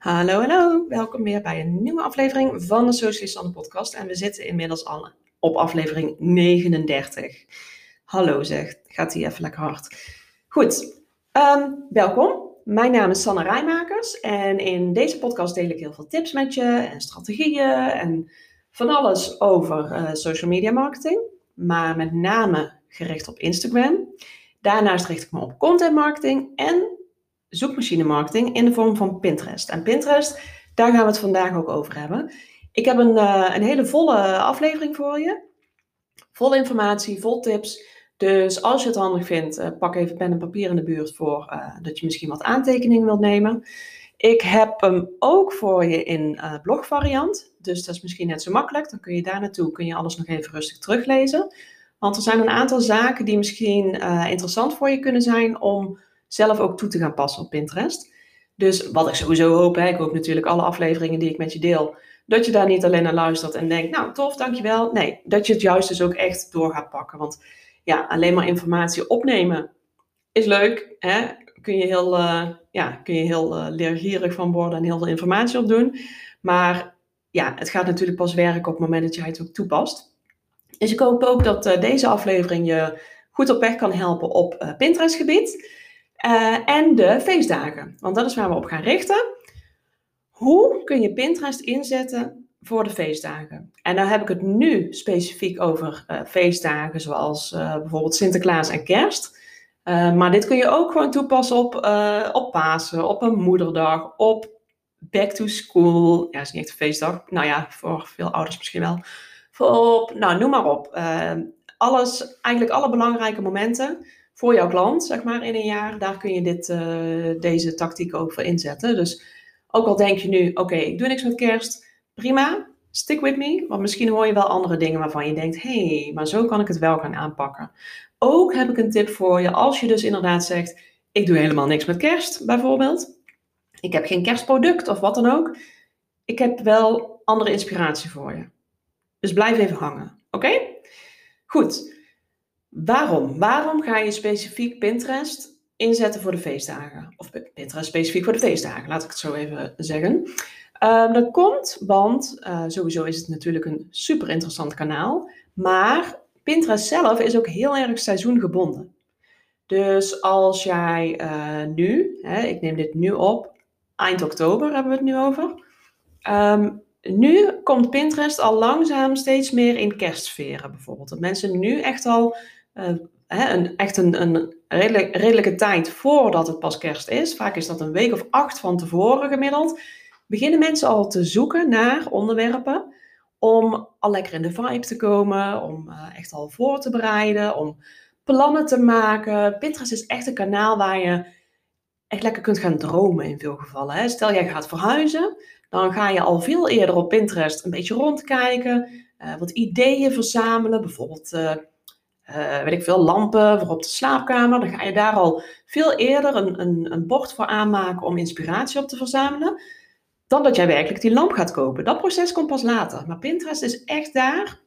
Hallo, hallo. Welkom weer bij een nieuwe aflevering van de Socialist podcast. En we zitten inmiddels al op aflevering 39. Hallo zeg, gaat die even lekker hard. Goed, um, welkom. Mijn naam is Sanne Rijmakers en in deze podcast deel ik heel veel tips met je en strategieën en van alles over uh, social media marketing. Maar met name gericht op Instagram. Daarnaast richt ik me op content marketing en zoekmachine marketing in de vorm van Pinterest. En Pinterest, daar gaan we het vandaag ook over hebben. Ik heb een, uh, een hele volle aflevering voor je. Vol informatie, vol tips. Dus als je het handig vindt, uh, pak even pen en papier in de buurt voor uh, dat je misschien wat aantekeningen wilt nemen. Ik heb hem ook voor je in blogvariant. Dus dat is misschien net zo makkelijk. Dan kun je daar naartoe, kun je alles nog even rustig teruglezen. Want er zijn een aantal zaken die misschien interessant voor je kunnen zijn om zelf ook toe te gaan passen op Pinterest. Dus wat ik sowieso hoop, hè, ik hoop natuurlijk alle afleveringen die ik met je deel, dat je daar niet alleen naar luistert en denkt, nou tof, dankjewel. Nee, dat je het juist dus ook echt door gaat pakken. Want ja, alleen maar informatie opnemen is leuk. Hè? Kun je heel, uh, ja, kun je heel uh, leergierig van worden en heel veel informatie opdoen. Maar ja, het gaat natuurlijk pas werken op het moment dat jij het ook toepast. Dus ik hoop ook dat uh, deze aflevering je goed op weg kan helpen op Pinterest gebied. Uh, en de feestdagen, want dat is waar we op gaan richten. Hoe kun je Pinterest inzetten voor de feestdagen? En dan heb ik het nu specifiek over uh, feestdagen zoals uh, bijvoorbeeld Sinterklaas en Kerst. maar dit kun je ook gewoon toepassen op, op Pasen, op een moederdag, op back to school. Ja, is niet echt een feestdag. Nou ja, voor veel ouders misschien wel. Voor op, nou, noem maar op. alles, eigenlijk alle belangrijke momenten voor jouw klant, zeg maar, in een jaar, daar kun je dit, uh, deze tactiek ook voor inzetten. Dus ook al denk je nu, oké, ik doe niks met kerst, prima, stick with me. Want misschien hoor je wel andere dingen waarvan je denkt, hé, hey, maar zo kan ik het wel gaan aanpakken. Ook heb ik een tip voor je, als je dus inderdaad zegt, ik doe helemaal niks met kerst, bijvoorbeeld. Ik heb geen kerstproduct of wat dan ook. Ik heb wel andere inspiratie voor je. Dus blijf even hangen, oké? Goed. Waarom? Waarom ga je specifiek Pinterest inzetten voor de feestdagen? Of Pinterest specifiek voor de feestdagen, laat ik het zo even zeggen. Um, dat komt, want uh, sowieso is het natuurlijk een super interessant kanaal. Maar Pinterest zelf is ook heel erg seizoengebonden. Dus als jij uh, nu, hè, ik neem dit nu op, eind oktober hebben we het nu over. Um, nu komt Pinterest al langzaam steeds meer in kerstsferen bijvoorbeeld. Dat mensen nu echt al een, echt een, een redelijk, redelijke tijd voordat het pas kerst is, vaak is dat een week of acht van tevoren gemiddeld, beginnen mensen al te zoeken naar onderwerpen om al lekker in de vibe te komen, om uh, echt al voor te bereiden, om plannen te maken. Pinterest is echt een kanaal waar je echt lekker kunt gaan dromen in veel gevallen. Hè? Stel jij gaat verhuizen, dan ga je al veel eerder op Pinterest een beetje rondkijken, uh, wat ideeën verzamelen, bijvoorbeeld uh, weet ik veel, lampen voor op de slaapkamer. Dan ga je daar al veel eerder een, een, een bord voor aanmaken om inspiratie op te verzamelen. Dan dat jij werkelijk die lamp gaat kopen. Dat proces komt pas later. Maar Pinterest is echt daar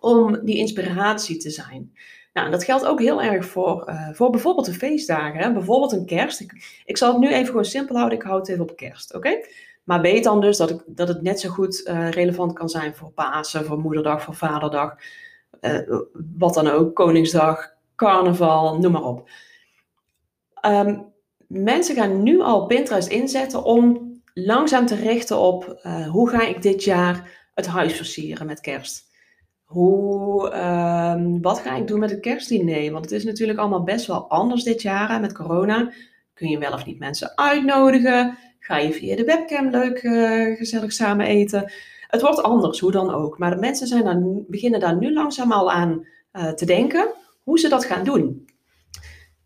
om die inspiratie te zijn. Nou, dat geldt ook heel erg voor, uh, voor bijvoorbeeld de feestdagen. Hè? Bijvoorbeeld een kerst. Ik, zal het nu even gewoon simpel houden. Ik hou het even op kerst, oké? Maar weet dan dus dat, ik, dat het net zo goed uh, relevant kan zijn voor Pasen, voor Moederdag, voor Vaderdag uh, wat dan ook, Koningsdag, carnaval, noem maar op. Um, mensen gaan nu al Pinterest inzetten om langzaam te richten op uh, hoe ga ik dit jaar het huis versieren met kerst. Hoe, um, wat ga ik doen met het kerstdiner? Want het is natuurlijk allemaal best wel anders dit jaar met corona. Kun je wel of niet mensen uitnodigen? Ga je via de webcam leuk uh, gezellig samen eten? Het wordt anders, hoe dan ook. Maar de mensen zijn beginnen daar nu langzaam al aan uh, te denken hoe ze dat gaan doen.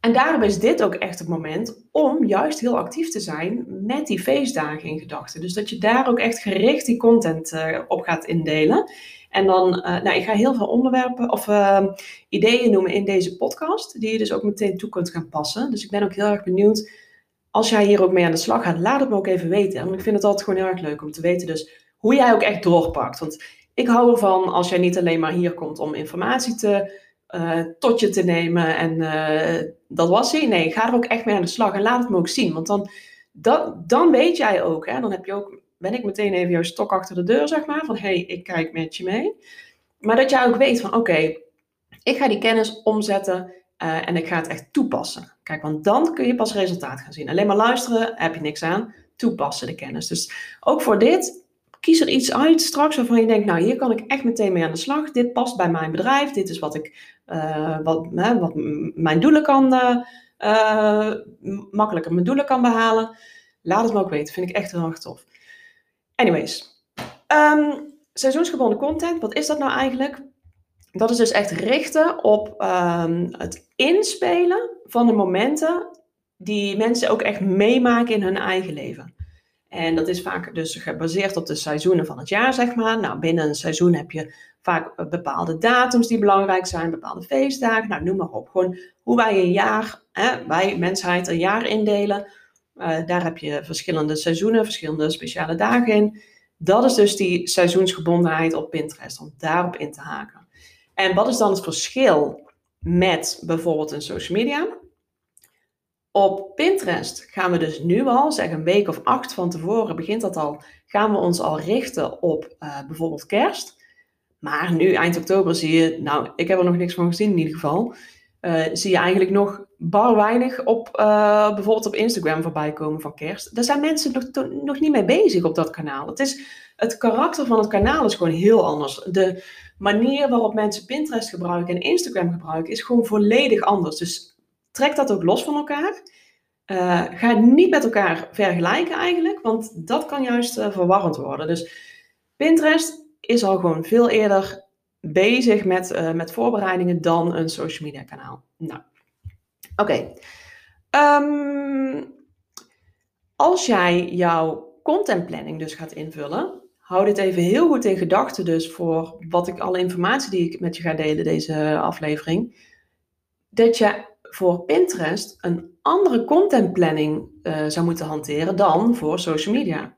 En daarom is dit ook echt het moment om juist heel actief te zijn met die feestdagen in gedachten. Dus dat je daar ook echt gericht die content uh, op gaat indelen. En dan, uh, nou, ik ga heel veel onderwerpen of ideeën noemen in deze podcast, die je dus ook meteen toe kunt gaan passen. Dus ik ben ook heel erg benieuwd, als jij hier ook mee aan de slag gaat, laat het me ook even weten. Want ik vind het altijd gewoon heel erg leuk om te weten, dus hoe jij ook echt doorpakt. Want ik hou ervan als jij niet alleen maar hier komt om informatie te, uh, tot je te nemen en uh, dat was hij. Nee, ga er ook echt mee aan de slag en laat het me ook zien. Want dan, dan weet jij ook, hè, dan heb je ook, ben ik meteen even jouw stok achter de deur, zeg maar, van hé, hey, ik kijk met je mee. Maar dat jij ook weet van oké, ik ga die kennis omzetten uh, en ik ga het echt toepassen. Kijk, want dan kun je pas resultaat gaan zien. Alleen maar luisteren heb je niks aan. Toepassen de kennis. Dus ook voor dit, kies er iets uit straks waarvan je denkt, nou hier kan ik echt meteen mee aan de slag. Dit past bij mijn bedrijf. Dit is wat ik, uh, wat, hè, wat mijn doelen kan, uh, makkelijker mijn doelen kan behalen. Laat het me ook weten. Vind ik echt heel erg tof. Anyways. Um, seizoensgebonden content, wat is dat nou eigenlijk? Dat is dus echt richten op um, het inspelen van de momenten die mensen ook echt meemaken in hun eigen leven. En dat is vaak dus gebaseerd op de seizoenen van het jaar, zeg maar. Nou, binnen een seizoen heb je vaak bepaalde datums die belangrijk zijn, bepaalde feestdagen, nou, noem maar op. Gewoon hoe wij een jaar, hè, wij mensheid een jaar indelen. Uh, daar heb je verschillende seizoenen, verschillende speciale dagen in. Dat is dus die seizoensgebondenheid op Pinterest, om daarop in te haken. En wat is dan het verschil met bijvoorbeeld een social media? Op Pinterest gaan we dus nu al, zeg een week of acht van tevoren begint dat al, gaan we ons al richten op uh, bijvoorbeeld kerst. Maar nu, eind oktober, zie je, nou, ik heb er nog niks van gezien in ieder geval, uh, zie je eigenlijk nog bar weinig op uh, bijvoorbeeld op Instagram voorbij komen van kerst. Daar zijn mensen nog, nog niet mee bezig op dat kanaal. Het, is, het karakter van het kanaal is gewoon heel anders. De manier waarop mensen Pinterest gebruiken en Instagram gebruiken is gewoon volledig anders. Dus trek dat ook los van elkaar. Uh, ga het niet met elkaar vergelijken eigenlijk, want dat kan juist uh, verwarrend worden. Dus Pinterest is al gewoon veel eerder bezig met, uh, met voorbereidingen dan een social media kanaal. Nou, oké. Ehm, als jij jouw content planning dus gaat invullen, hou dit even heel goed in gedachten dus voor wat ik alle informatie die ik met je ga delen deze aflevering. Dat je voor Pinterest een andere content planning uh, zou moeten hanteren dan voor social media.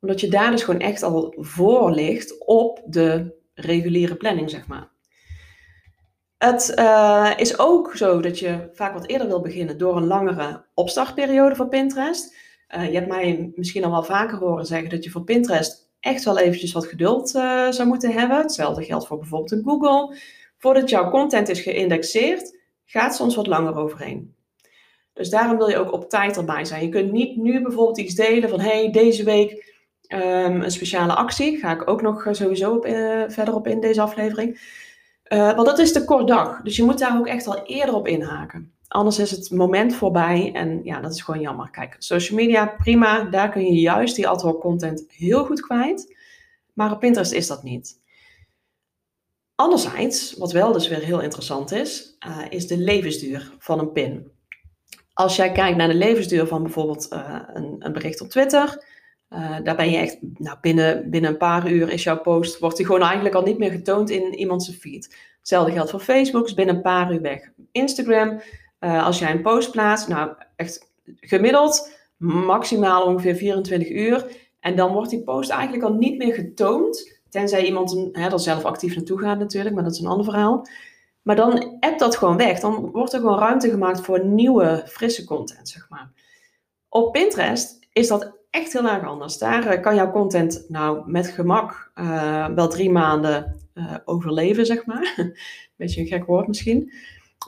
Omdat je daar dus gewoon echt al voor ligt op de reguliere planning, zeg maar. Het uh, is ook zo dat je vaak wat eerder wil beginnen door een langere opstartperiode voor Pinterest. Uh, je hebt mij misschien al wel vaker horen zeggen dat je voor Pinterest echt wel eventjes wat geduld zou moeten hebben. Hetzelfde geldt voor bijvoorbeeld een Google. Voordat jouw content is geïndexeerd, gaat soms wat langer overheen. Dus daarom wil je ook op tijd erbij zijn. Je kunt niet nu bijvoorbeeld iets delen van hey, deze week um, een speciale actie. Ga ik ook nog sowieso op, uh, verder op in deze aflevering. Uh, want dat is de kort dag. Dus je moet daar ook echt al eerder op inhaken. Anders is het moment voorbij en ja, dat is gewoon jammer. Kijk, social media, prima. Daar kun je juist die ad hoc content heel goed kwijt. Maar op Pinterest is dat niet. Anderzijds, wat wel dus weer heel interessant is, uh, is de levensduur van een pin. Als jij kijkt naar de levensduur van bijvoorbeeld uh, een, een, bericht op Twitter, uh, daar ben je echt, nou binnen, binnen een paar uur is jouw post, wordt die gewoon eigenlijk al niet meer getoond in iemands feed. Hetzelfde geldt voor Facebook, is binnen een paar uur weg. Instagram, als jij een post plaatst, nou echt gemiddeld maximaal ongeveer 24 uur. En dan wordt die post eigenlijk al niet meer getoond. Tenzij iemand hè, er zelf actief naartoe gaat natuurlijk, maar dat is een ander verhaal. Maar dan appt dat gewoon weg. Dan wordt er gewoon ruimte gemaakt voor nieuwe, frisse content, zeg maar. Op Pinterest is dat echt heel erg anders. Daar uh, kan jouw content nou met gemak uh, wel drie maanden uh, overleven, zeg maar. Beetje een gek woord misschien.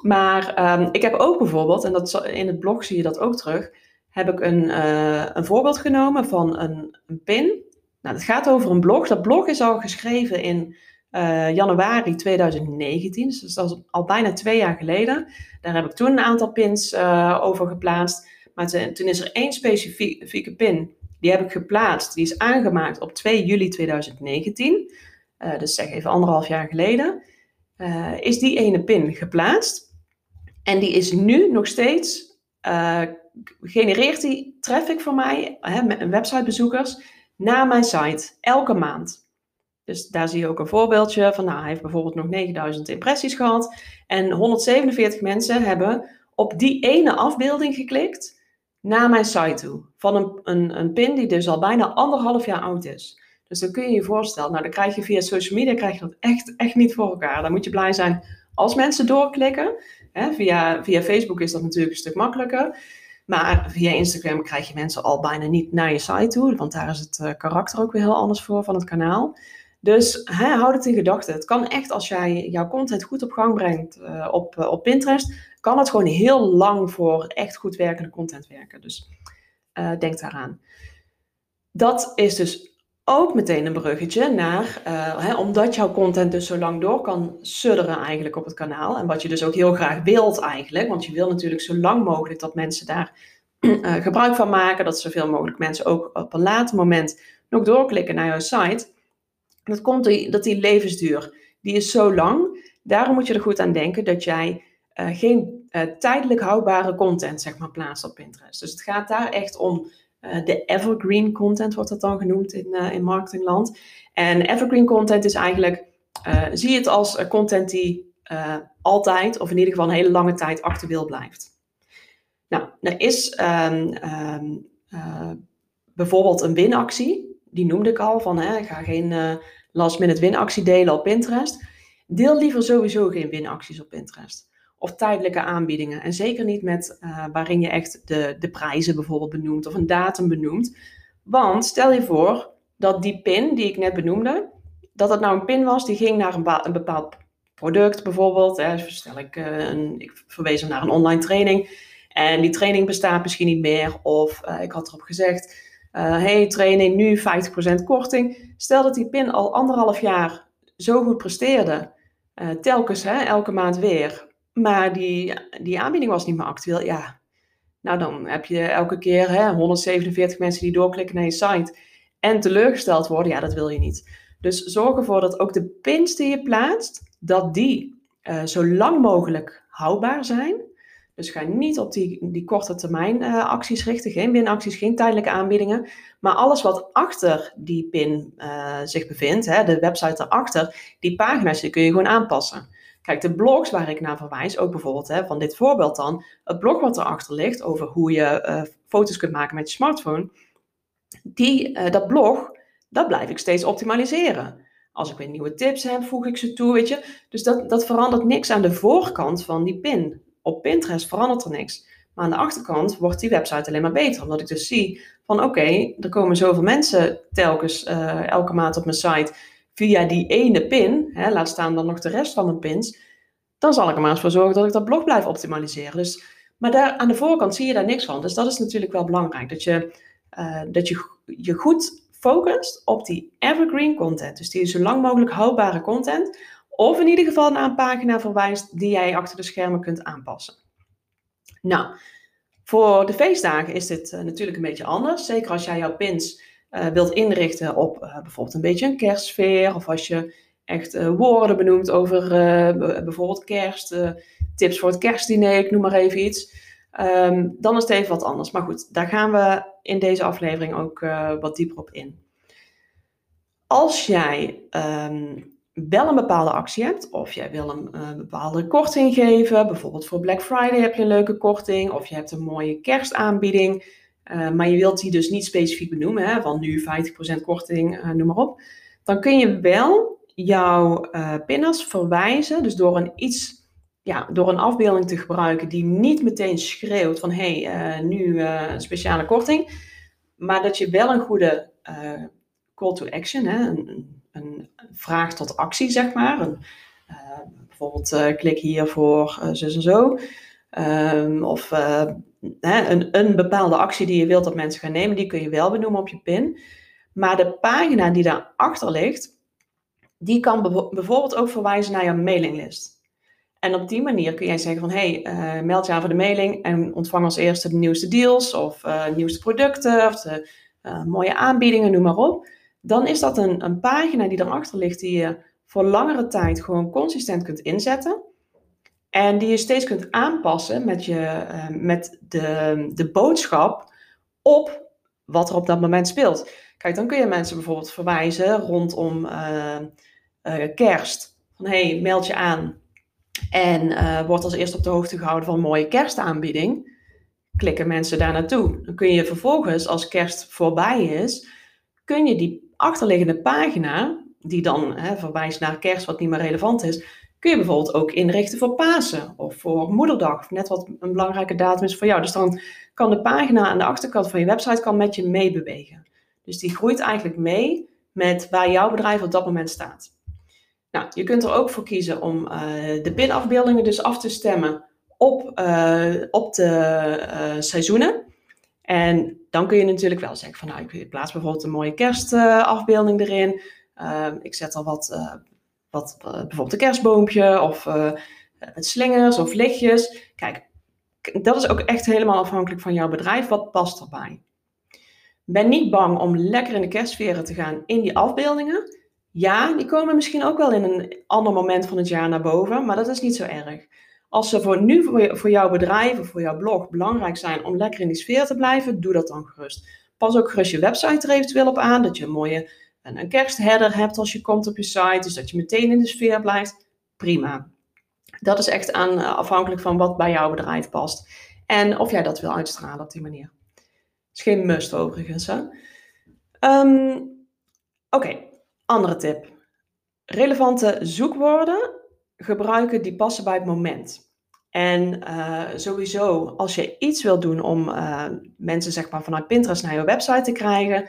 Maar um, ik heb ook bijvoorbeeld, en dat, in het blog zie je dat ook terug, heb ik een, een voorbeeld genomen van een, een pin. Nou, het gaat over een blog. Dat blog is al geschreven in uh, januari 2019, dus dat is al bijna twee jaar geleden. Daar heb ik toen een aantal pins uh, over geplaatst. Maar toen is er één specifieke pin, die heb ik geplaatst. Die is aangemaakt op 2 juli 2019, dus zeg even anderhalf jaar geleden. is die ene pin geplaatst. En die is nu nog steeds, genereert die traffic voor mij, hè, websitebezoekers, naar mijn site, elke maand. Dus daar zie je ook een voorbeeldje van, nou, hij heeft bijvoorbeeld nog 9000 impressies gehad. En 147 mensen hebben op die ene afbeelding geklikt naar mijn site toe. Van een, een, een pin die dus al bijna anderhalf jaar oud is. Dus dan kun je je voorstellen, nou dan krijg je via social media krijg je dat echt, echt niet voor elkaar. Dan moet je blij zijn als mensen doorklikken. Hè, via, via Facebook is dat natuurlijk een stuk makkelijker. Maar via Instagram krijg je mensen al bijna niet naar je site toe, want daar is het uh, karakter ook weer heel anders voor van het kanaal. Dus hè, houd het in gedachten. Het kan echt, als jij jouw content goed op gang brengt uh, op, uh, op Pinterest, kan het gewoon heel lang voor echt goed werkende content werken. Dus denk daaraan. Dat is dus ook meteen een bruggetje naar, uh, hè, omdat jouw content dus zo lang door kan sudderen eigenlijk op het kanaal. En wat je dus ook heel graag wilt eigenlijk, want je wil natuurlijk zo lang mogelijk dat mensen daar uh, gebruik van maken, dat zoveel mogelijk mensen ook op een later moment nog doorklikken naar jouw site. Dat komt die, dat die levensduur, die is zo lang. Daarom moet je er goed aan denken dat jij uh, geen tijdelijk houdbare content zeg maar plaatst op Pinterest. Dus het gaat daar echt om uh, de evergreen content wordt dat dan genoemd in, uh, in marketingland. En evergreen content is eigenlijk, uh, zie het als content die altijd, of in ieder geval een hele lange tijd actueel blijft. Nou, er is um, um, bijvoorbeeld een winactie, die noemde ik al, van hè, ga geen last minute winactie delen op Pinterest. Deel liever sowieso geen winacties op Pinterest of tijdelijke aanbiedingen. En zeker niet met uh, waarin je echt de, de prijzen bijvoorbeeld benoemt of een datum benoemt. Want stel je voor dat die pin die ik net benoemde, dat het nou een pin was die ging naar een, bepaald product bijvoorbeeld. Hè, stel ik, uh, een, ik verwees hem naar een online training. En die training bestaat misschien niet meer. Of uh, ik had erop gezegd, hey training, nu 50% korting. Stel dat die pin al anderhalf jaar zo goed presteerde. telkens, hè, elke maand weer maar die, die aanbieding was niet meer actueel. Ja, nou dan heb je elke keer hè, 147 mensen die doorklikken naar je site en teleurgesteld worden. Ja, dat wil je niet. Dus zorg ervoor dat ook de pins die je plaatst, dat die uh, zo lang mogelijk houdbaar zijn. Dus ga niet op die, die korte termijn uh, acties richten, geen winacties, geen tijdelijke aanbiedingen. Maar alles wat achter die pin uh, zich bevindt, hè, de website erachter, die pagina's, die kun je gewoon aanpassen. Kijk, de blogs waar ik naar verwijs, ook bijvoorbeeld hè, van dit voorbeeld dan, het blog wat erachter ligt over hoe je uh, foto's kunt maken met je smartphone, die, uh, dat blog, dat blijf ik steeds optimaliseren. Als ik weer nieuwe tips heb, voeg ik ze toe, weet je. Dus dat, dat verandert niks aan de voorkant van die pin. Op Pinterest verandert er niks. Maar aan de achterkant wordt die website alleen maar beter. Omdat ik dus zie van oké, er komen zoveel mensen telkens uh, elke maand op mijn site via die ene pin, hè, laat staan dan nog de rest van mijn pins, dan zal ik er maar eens voor zorgen dat ik dat blog blijf optimaliseren. Dus, maar daar, aan de voorkant zie je daar niks van. Dus dat is natuurlijk wel belangrijk, dat je uh, dat je, je goed focust op die evergreen content. Dus die zo lang mogelijk houdbare content. Of in ieder geval naar een pagina verwijst die jij achter de schermen kunt aanpassen. Nou, voor de feestdagen is dit uh, natuurlijk een beetje anders. Zeker als jij jouw pins uh, wilt inrichten op uh, bijvoorbeeld een beetje een kerstsfeer. Of als je echt uh, woorden benoemt over bijvoorbeeld kerst, tips voor het kerstdiner, ik noem maar even iets. Um, dan is het even wat anders. Maar goed, daar gaan we in deze aflevering ook wat dieper op in. Als jij um, wel een bepaalde actie hebt, of jij wil een, een bepaalde korting geven, bijvoorbeeld voor Black Friday heb je een leuke korting, of je hebt een mooie kerstaanbieding, uh, maar je wilt die dus niet specifiek benoemen, hè, van nu 50% korting, uh, noem maar op. Dan kun je wel jouw uh, verwijzen, dus door een iets, ja, door een afbeelding te gebruiken die niet meteen schreeuwt van hé, hey, nu een speciale korting. Maar dat je wel een goede call to action, hè, een, een, vraag tot actie, zeg maar. Een, bijvoorbeeld klik hier voor zus en zo. Um, of hè, een, een bepaalde actie die je wilt dat mensen gaan nemen, die kun je wel benoemen op je pin. Maar de pagina die daarachter ligt, die kan bijvoorbeeld ook verwijzen naar je mailinglist. En op die manier kun jij zeggen van, hey, uh, meld je aan voor de mailing en ontvang als eerste de nieuwste deals of uh, nieuwste producten of de mooie aanbiedingen, noem maar op. Dan is dat een, een pagina die erachter ligt die je voor langere tijd gewoon consistent kunt inzetten. En die je steeds kunt aanpassen met, je, uh, met de, de boodschap op wat er op dat moment speelt. Kijk, dan kun je mensen bijvoorbeeld verwijzen rondom uh, uh, kerst. Van hey, meld je aan en word als eerste op de hoogte gehouden van een mooie kerstaanbieding. Klikken mensen daar naartoe. Dan kun je vervolgens, als kerst voorbij is, kun je die achterliggende pagina, die dan hè, verwijst naar kerst wat niet meer relevant is, kun je bijvoorbeeld ook inrichten voor Pasen of voor Moederdag. Net wat een belangrijke datum is voor jou. Dus dan kan de pagina aan de achterkant van je website kan met je meebewegen. Dus die groeit eigenlijk mee met waar jouw bedrijf op dat moment staat. Nou, je kunt er ook voor kiezen om uh, de pinafbeeldingen dus af te stemmen op, uh, op de uh, seizoenen. En dan kun je natuurlijk wel zeggen van nou, ik plaats bijvoorbeeld een mooie kerstafbeelding erin. Ehm, ik zet al wat, wat bijvoorbeeld een kerstboompje of met slingers of lichtjes. Kijk, dat is ook echt helemaal afhankelijk van jouw bedrijf. Wat past erbij? Ben niet bang om lekker in de kerstsferen te gaan in die afbeeldingen. Ja, die komen misschien ook wel in een ander moment van het jaar naar boven, maar dat is niet zo erg. Als ze voor nu voor jouw bedrijf of voor jouw blog belangrijk zijn om lekker in die sfeer te blijven, doe dat dan gerust. Pas ook gerust je website er eventueel op aan, dat je een mooie een, kerstheader hebt als je komt op je site, dus dat je meteen in de sfeer blijft. Prima. Dat is echt aan, eh, afhankelijk van wat bij jouw bedrijf past. En of jij dat wil uitstralen op die manier. Is geen must overigens. Hè? Um, Oké, andere tip. Relevante zoekwoorden gebruiken die passen bij het moment. En uh, sowieso, als je iets wil doen om uh, mensen zeg maar, vanuit Pinterest naar je website te krijgen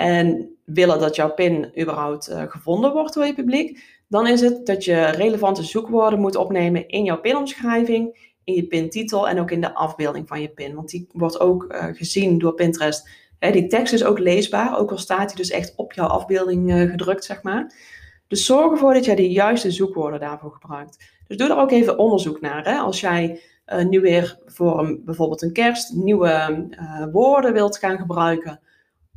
en willen dat jouw pin überhaupt uh, gevonden wordt door je publiek, dan is het dat je relevante zoekwoorden moet opnemen in jouw pinomschrijving, in je pintitel en ook in de afbeelding van je pin. Want die wordt ook uh, gezien door Pinterest. Die tekst is ook leesbaar, ook al staat die dus echt op jouw afbeelding uh, gedrukt, zeg maar. Dus zorg ervoor dat jij de juiste zoekwoorden daarvoor gebruikt. Dus doe er ook even onderzoek naar. Hè? Als jij nu weer voor bijvoorbeeld een kerst nieuwe woorden wilt gaan gebruiken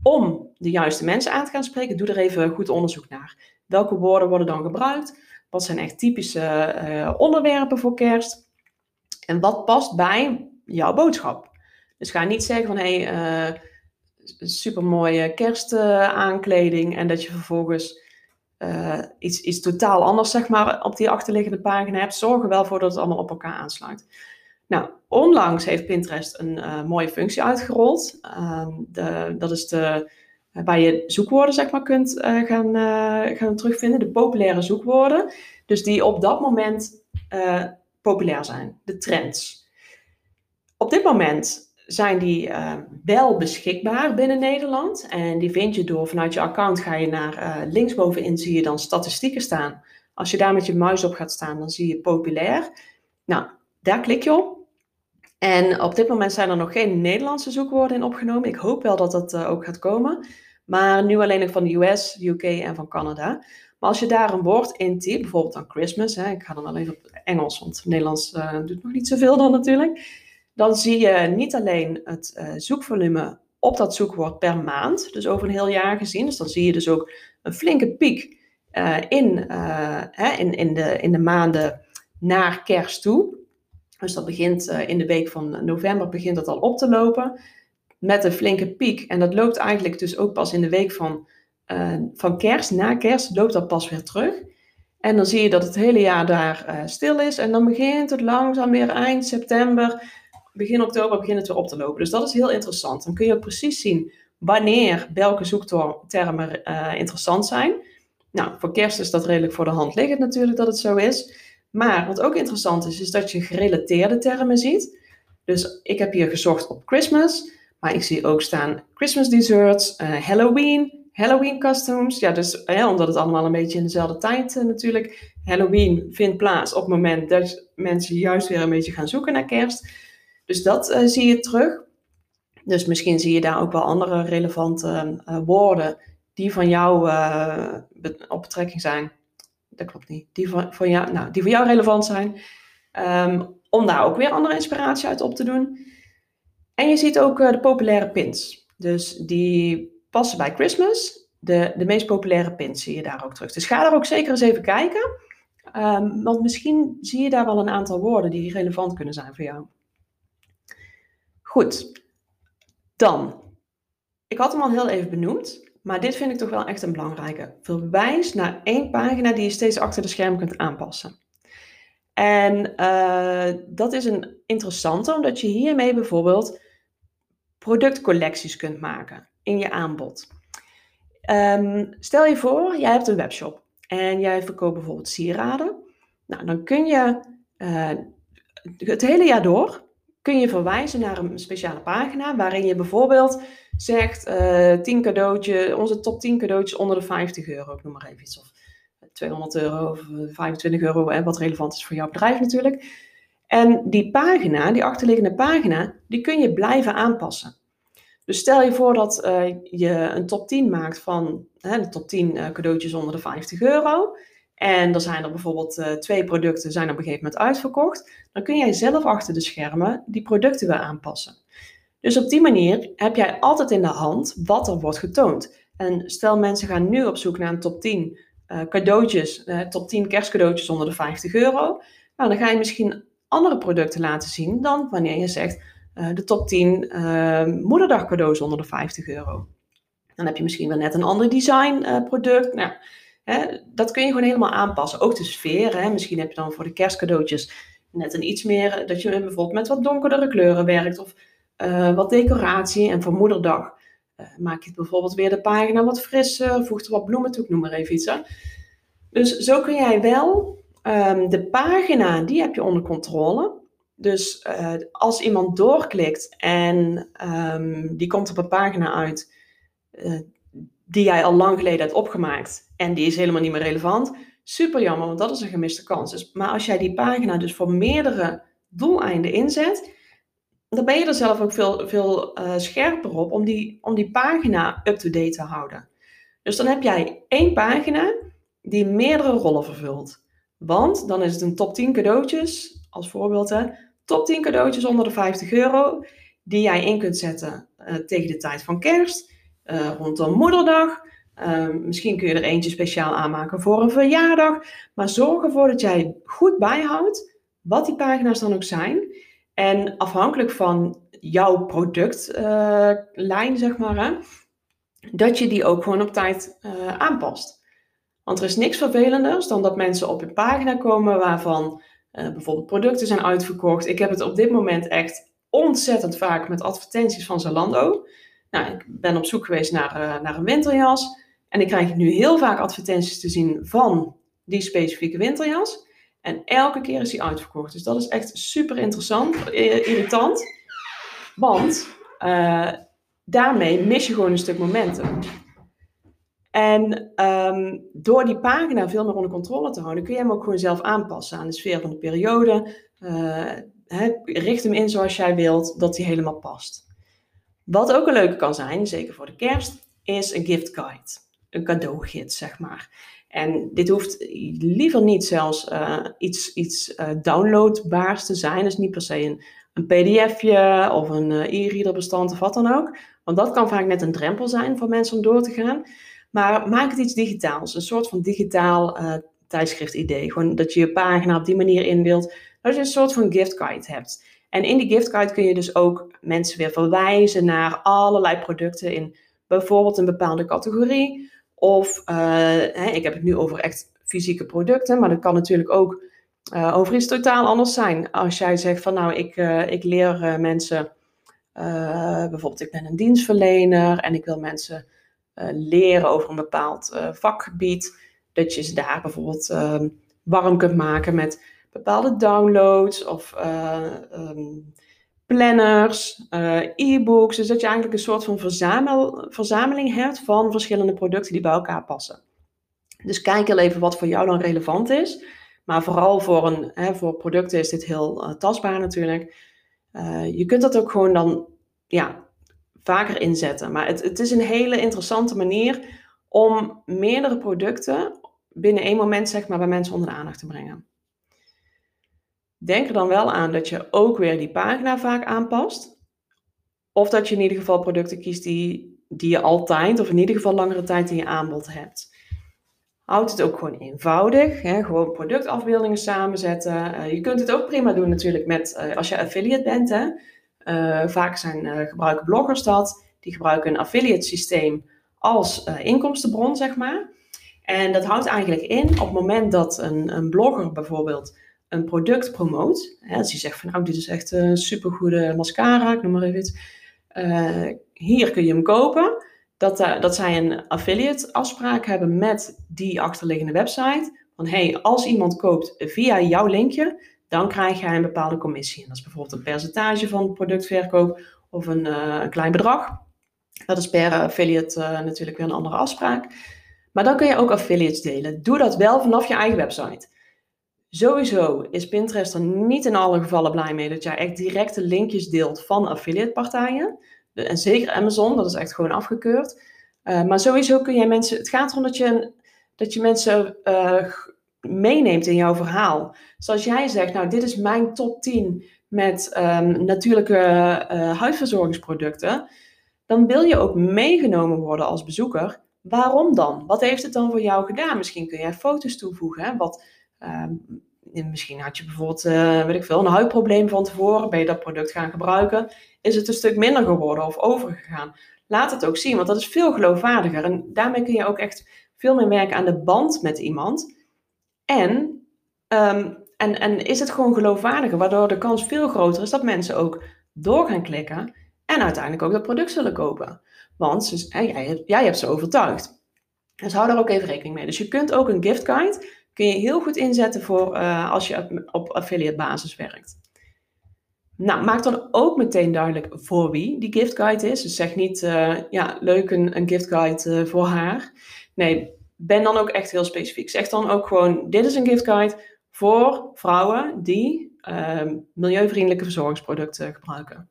om de juiste mensen aan te gaan spreken, doe er even goed onderzoek naar. Welke woorden worden dan gebruikt? Wat zijn echt typische uh, onderwerpen voor kerst? En wat past bij jouw boodschap? Dus ga niet zeggen van hé, hey, uh, supermooie kerstaankleding en dat je vervolgens uh, iets, iets totaal anders zeg maar, op die achterliggende pagina hebt. Zorg er wel voor dat het allemaal op elkaar aansluit. Nou, onlangs heeft Pinterest een uh, mooie functie uitgerold. Uh, de, dat is de waar je zoekwoorden zeg maar, kunt uh, gaan, gaan terugvinden, de populaire zoekwoorden. Dus die op dat moment populair zijn, de trends. Op dit moment zijn die wel beschikbaar binnen Nederland. En die vind je door vanuit je account ga je naar linksbovenin zie je dan statistieken staan. Als je daar met je muis op gaat staan, dan zie je populair. Nou, daar klik je op. En op dit moment zijn er nog geen Nederlandse zoekwoorden in opgenomen. Ik hoop wel dat dat uh, ook gaat komen. Maar nu alleen nog van de US, UK en van Canada. Maar als je daar een woord in typt, bijvoorbeeld dan Christmas, hè, ik ga dan wel even op Engels, want Nederlands uh, doet nog niet zoveel dan natuurlijk. Dan zie je niet alleen het uh, zoekvolume op dat zoekwoord per maand, dus over een heel jaar gezien. Dus dan zie je dus ook een flinke piek in, hè, in, in, de, in de maanden naar kerst toe. Dus dat begint in de week van november begint dat al op te lopen met een flinke piek. En dat loopt eigenlijk dus ook pas in de week van, uh, van kerst. Na kerst loopt dat pas weer terug. En dan zie je dat het hele jaar daar uh, stil is. En dan begint het langzaam weer eind september, begin oktober begint het weer op te lopen. Dus dat is heel interessant. Dan kun je ook precies zien wanneer welke zoektermen interessant zijn. Nou, voor kerst is dat redelijk voor de hand liggend natuurlijk dat het zo is. Maar wat ook interessant is, is dat je gerelateerde termen ziet. Dus ik heb hier gezocht op Christmas. Maar ik zie ook staan Christmas desserts, uh, Halloween, Halloween costumes. Ja, dus uh, omdat het allemaal een beetje in dezelfde tijd uh, natuurlijk. Halloween vindt plaats op het moment dat mensen juist weer een beetje gaan zoeken naar kerst. Dus dat zie je terug. Dus misschien zie je daar ook wel andere relevante woorden die van jou op betrekking zijn. Dat klopt niet. Die van, van jou, nou, die voor jou relevant zijn. Um, om daar ook weer andere inspiratie uit op te doen. En je ziet ook uh, de populaire pins. Dus die passen bij Christmas. De, de meest populaire pins zie je daar ook terug. Dus ga daar ook zeker eens even kijken. Um, want misschien zie je daar wel een aantal woorden die relevant kunnen zijn voor jou. Goed, dan. Ik had hem al heel even benoemd, maar dit vind ik toch wel echt een belangrijke. Verwijs naar één pagina die je steeds achter de scherm kunt aanpassen. En uh, dat is een interessante, omdat je hiermee bijvoorbeeld productcollecties kunt maken in je aanbod. Um, stel je voor, jij hebt een webshop en jij verkoopt bijvoorbeeld sieraden. Nou, dan kun je uh, het hele jaar door kun je verwijzen naar een speciale pagina waarin je bijvoorbeeld zegt uh, 10 cadeautjes, onze top 10 cadeautjes onder de 50 euro, ik noem maar even iets. Of 200 euro of 25 euro, hè, wat relevant is voor jouw bedrijf natuurlijk. En die pagina, die achterliggende pagina, die kun je blijven aanpassen. Dus stel je voor dat je een top 10 maakt van hè, de top 10 uh, cadeautjes onder de 50 euro. En er zijn er bijvoorbeeld uh, twee producten zijn op een gegeven moment uitverkocht. Dan kun jij zelf achter de schermen die producten weer aanpassen. Dus op die manier heb jij altijd in de hand wat er wordt getoond. En stel mensen gaan nu op zoek naar een top 10 cadeautjes, top 10 kerstcadeautjes onder de 50 euro. Nou, dan ga je misschien andere producten laten zien dan wanneer je zegt de top 10 uh, moederdag cadeaus onder de 50 euro. Dan heb je misschien wel net een ander design product. Nou, hè, dat kun je gewoon helemaal aanpassen. Ook de sfeer. Hè. Misschien heb je dan voor de kerstcadeautjes net een iets meer, dat je bijvoorbeeld met wat donkerdere kleuren werkt of wat decoratie. En voor moederdag maak je bijvoorbeeld weer de pagina wat frisser, voegt er wat bloemen toe, ik noem maar even iets. Hè. Dus zo kun jij wel um, de pagina, die heb je onder controle. Dus als iemand doorklikt en um, die komt op een pagina uit die jij al lang geleden hebt opgemaakt en die is helemaal niet meer relevant, super jammer, want dat is een gemiste kans. Dus, maar als jij die pagina dus voor meerdere doeleinden inzet, dan ben je er zelf ook veel, veel uh, scherper op om die, om die pagina up-to-date te houden. Dus dan heb jij één pagina die meerdere rollen vervult. Want dan is het een top 10 cadeautjes, als voorbeeld hè, top 10 cadeautjes onder de 50 euro, die jij in kunt zetten uh, tegen de tijd van kerst, uh, rondom moederdag. Uh, misschien kun je er eentje speciaal aanmaken voor een verjaardag. Maar zorg ervoor dat jij goed bijhoudt wat die pagina's dan ook zijn. En afhankelijk van jouw productlijn, zeg maar, hè, dat je die ook gewoon op tijd aanpast. Want er is niks vervelenders dan dat mensen op een pagina komen waarvan uh, bijvoorbeeld producten zijn uitverkocht. Ik heb het op dit moment echt ontzettend vaak met advertenties van Zalando. Nou, ik ben op zoek geweest naar, uh, naar een winterjas. En ik krijg nu heel vaak advertenties te zien van die specifieke winterjas. En elke keer is die uitverkocht. Dus dat is echt super interessant, irritant. Want uh, daarmee mis je gewoon een stuk momentum. En um, door die pagina veel meer onder controle te houden, kun je hem ook gewoon zelf aanpassen aan de sfeer van de periode. Uh, richt hem in zoals jij wilt, dat hij helemaal past. Wat ook een leuke kan zijn, zeker voor de kerst, is een gift guide. Een cadeaugids, zeg maar. En dit hoeft liever niet zelfs uh, iets, iets uh, downloadbaars te zijn. Dus niet per se een, een pdfje of een e-reader bestand of wat dan ook. Want dat kan vaak net een drempel zijn voor mensen om door te gaan. Maar maak het iets digitaals. Een soort van digitaal tijdschrift-idee. Gewoon dat je je pagina op die manier indeelt. Dat je een soort van gift guide hebt. En in die gift guide kun je dus ook mensen weer verwijzen naar allerlei producten in bijvoorbeeld een bepaalde categorie. Of, uh, hè, ik heb het nu over echt fysieke producten, maar dat kan natuurlijk ook uh, over iets totaal anders zijn. Als jij zegt van nou, ik, uh, ik leer mensen, bijvoorbeeld ik ben een dienstverlener en ik wil mensen leren over een bepaald vakgebied. Dat je ze daar bijvoorbeeld uh, warm kunt maken met bepaalde downloads of um, planners, e-books. Dus dat je eigenlijk een soort van verzamel, verzameling hebt van verschillende producten die bij elkaar passen. Dus kijk heel even wat voor jou dan relevant is. Maar vooral voor, een, hè, voor producten is dit heel tastbaar natuurlijk. je kunt dat ook gewoon dan ja, vaker inzetten. Maar het, het is een hele interessante manier om meerdere producten binnen één moment zeg maar, bij mensen onder de aandacht te brengen. Denk er dan wel aan dat je ook weer die pagina vaak aanpast. Of dat je in ieder geval producten kiest die, die je altijd, of in ieder geval langere tijd in je aanbod hebt. Houd het ook gewoon eenvoudig. Hè? Gewoon productafbeeldingen samenzetten. Uh, je kunt het ook prima doen natuurlijk met, uh, als je affiliate bent. Hè? Uh, vaak zijn, gebruiken bloggers dat. Die gebruiken een affiliate systeem als inkomstenbron, zeg maar. En dat houdt eigenlijk in op het moment dat een, een blogger bijvoorbeeld een product promoot. Hè, als hij zegt van nou, dit is echt een supergoede mascara, ik noem maar even iets. hier kun je hem kopen. Dat, dat zij een affiliate afspraak hebben met die achterliggende website. van hey, als iemand koopt via jouw linkje, dan krijg jij een bepaalde commissie. En dat is bijvoorbeeld een percentage van productverkoop of een, uh, een klein bedrag. Dat is per affiliate natuurlijk weer een andere afspraak. Maar dan kun je ook affiliates delen. Doe dat wel vanaf je eigen website. Sowieso is Pinterest er niet in alle gevallen blij mee dat jij echt directe linkjes deelt van affiliate partijen. En zeker Amazon, dat is echt gewoon afgekeurd. Uh, maar sowieso kun je mensen. Het gaat erom dat je, dat je mensen uh, meeneemt in jouw verhaal. Zoals jij zegt, nou, dit is mijn top 10 met um, natuurlijke uh, huidverzorgingsproducten. Dan wil je ook meegenomen worden als bezoeker. Waarom dan? Wat heeft het dan voor jou gedaan? Misschien kun jij foto's toevoegen. Wat, ehm, misschien had je bijvoorbeeld, uh, weet ik veel, een huidprobleem van tevoren. Ben je dat product gaan gebruiken? Is het een stuk minder geworden of overgegaan? Laat het ook zien, want dat is veel geloofwaardiger. En daarmee kun je ook echt veel meer werken aan de band met iemand. En, um, en, en is het gewoon geloofwaardiger, waardoor de kans veel groter is dat mensen ook door gaan klikken en uiteindelijk ook dat product zullen kopen. Want ze, jij, jij hebt ze overtuigd. Dus hou daar ook even rekening mee. Dus je kunt ook een gift guide kun je heel goed inzetten voor uh, als je op affiliate basis werkt. Nou, maak dan ook meteen duidelijk voor wie die gift guide is. Dus zeg niet, uh, ja, leuk een, een uh, voor haar. Nee, ben dan ook echt heel specifiek. Zeg dan ook gewoon, dit is een gift guide voor vrouwen die ehm, milieuvriendelijke verzorgingsproducten gebruiken.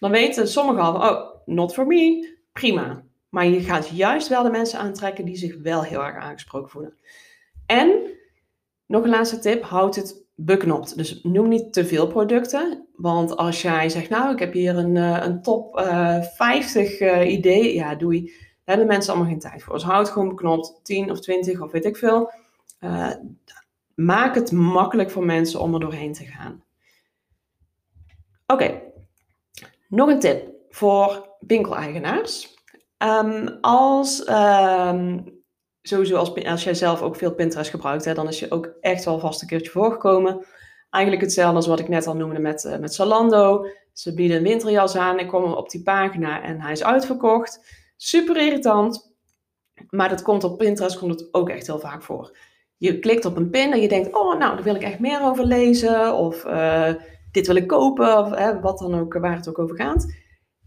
Dan weten sommigen al, oh, not for me, prima. Maar je gaat juist wel de mensen aantrekken die zich wel heel erg aangesproken voelen. En nog een laatste tip, houd het beknopt. Dus noem niet te veel producten. Want als jij zegt, nou, ik heb hier een, eh, een top uh, 50 uh, ideeën, ja, doei. Daar hebben mensen allemaal geen tijd voor. Dus houd gewoon beknopt, 10 of 20 of weet ik veel. Uh, maak het makkelijk voor mensen om er doorheen te gaan. Oké, nog een tip voor winkeleigenaars. Um, als um, sowieso als, als jij zelf ook veel Pinterest gebruikt, dan is je ook echt wel vast een keertje voorgekomen. Eigenlijk hetzelfde als wat ik net al noemde met, uh, met Zalando. Ze bieden een winterjas aan. Ik kom op die pagina en hij is uitverkocht. Super irritant. Maar dat komt op Pinterest komt het ook echt heel vaak voor. Je klikt op een pin en je denkt, oh nou, daar wil ik echt meer over lezen. Of uh, dit wil ik kopen. Of wat dan ook, waar het ook over gaat.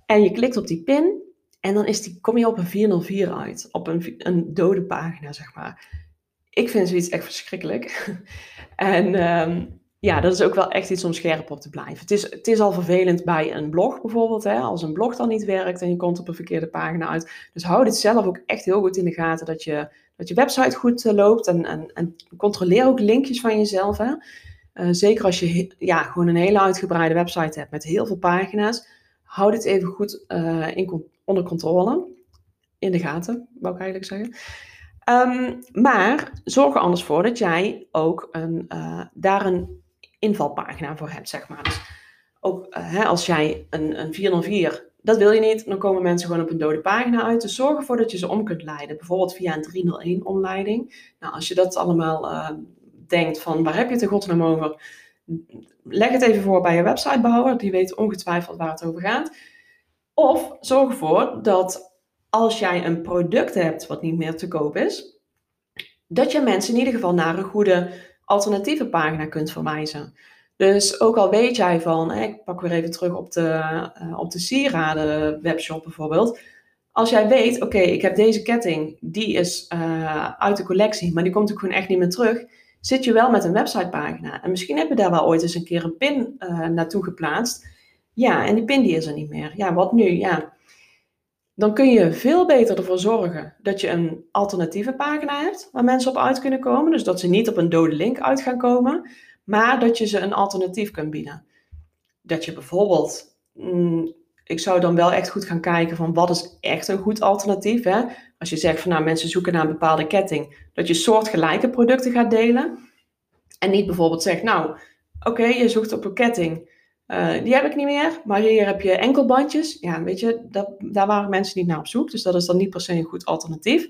En je klikt op die pin en dan is die, kom je op een 404 uit, op een, een dode pagina, zeg maar. Ik vind zoiets echt verschrikkelijk. en um, ja, dat is ook wel echt iets om scherp op te blijven. Het is, het is al vervelend bij een blog bijvoorbeeld, hè, als een blog dan niet werkt en je komt op een verkeerde pagina uit. Dus hou dit zelf ook echt heel goed in de gaten, dat je, dat je website goed uh, loopt en, en, en controleer ook linkjes van jezelf. Hè. Uh, zeker als je ja, gewoon een hele uitgebreide website hebt met heel veel pagina's, hou dit even goed uh, in, onder controle. In de gaten, wou ik eigenlijk zeggen. Um, maar zorg er anders voor dat jij ook een, uh, daar een invalpagina voor hebt, zeg maar. Dus ook uh, hè, als jij een, een 404, dat wil je niet, dan komen mensen gewoon op een dode pagina uit. Dus zorg ervoor dat je ze om kunt leiden. Bijvoorbeeld via een 301 omleiding. Nou, als je dat allemaal uh, denkt van waar heb je het in godsnaam over? Leg het even voor bij je websitebouwer, die weet ongetwijfeld waar het over gaat. Of zorg ervoor dat als jij een product hebt wat niet meer te koop is, dat je mensen in ieder geval naar een goede alternatieve pagina kunt verwijzen. Dus ook al weet jij van, ik pak weer even terug op de, uh, op de sieraden webshop bijvoorbeeld. Als jij weet, oké, ik heb deze ketting, die is uh, uit de collectie, maar die komt ook gewoon echt niet meer terug. Zit je wel met een websitepagina. En misschien heb je daar wel ooit eens een keer een pin uh, naartoe geplaatst. Ja, en die pin die is er niet meer. Ja, wat nu? Ja. Dan kun je veel beter ervoor zorgen dat je een alternatieve pagina hebt waar mensen op uit kunnen komen. Dus dat ze niet op een dode link uit gaan komen, maar dat je ze een alternatief kunt bieden. Dat je bijvoorbeeld, mm, ik zou dan wel echt goed gaan kijken van wat is echt een goed alternatief. Hè? Als je zegt van nou mensen zoeken naar een bepaalde ketting, dat je soortgelijke producten gaat delen. En niet bijvoorbeeld zegt nou oké, je zoekt op een ketting uh, die heb ik niet meer, maar hier heb je enkelbandjes. Ja, weet je, dat, daar waren mensen niet naar op zoek. Dus dat is dan niet per se een goed alternatief.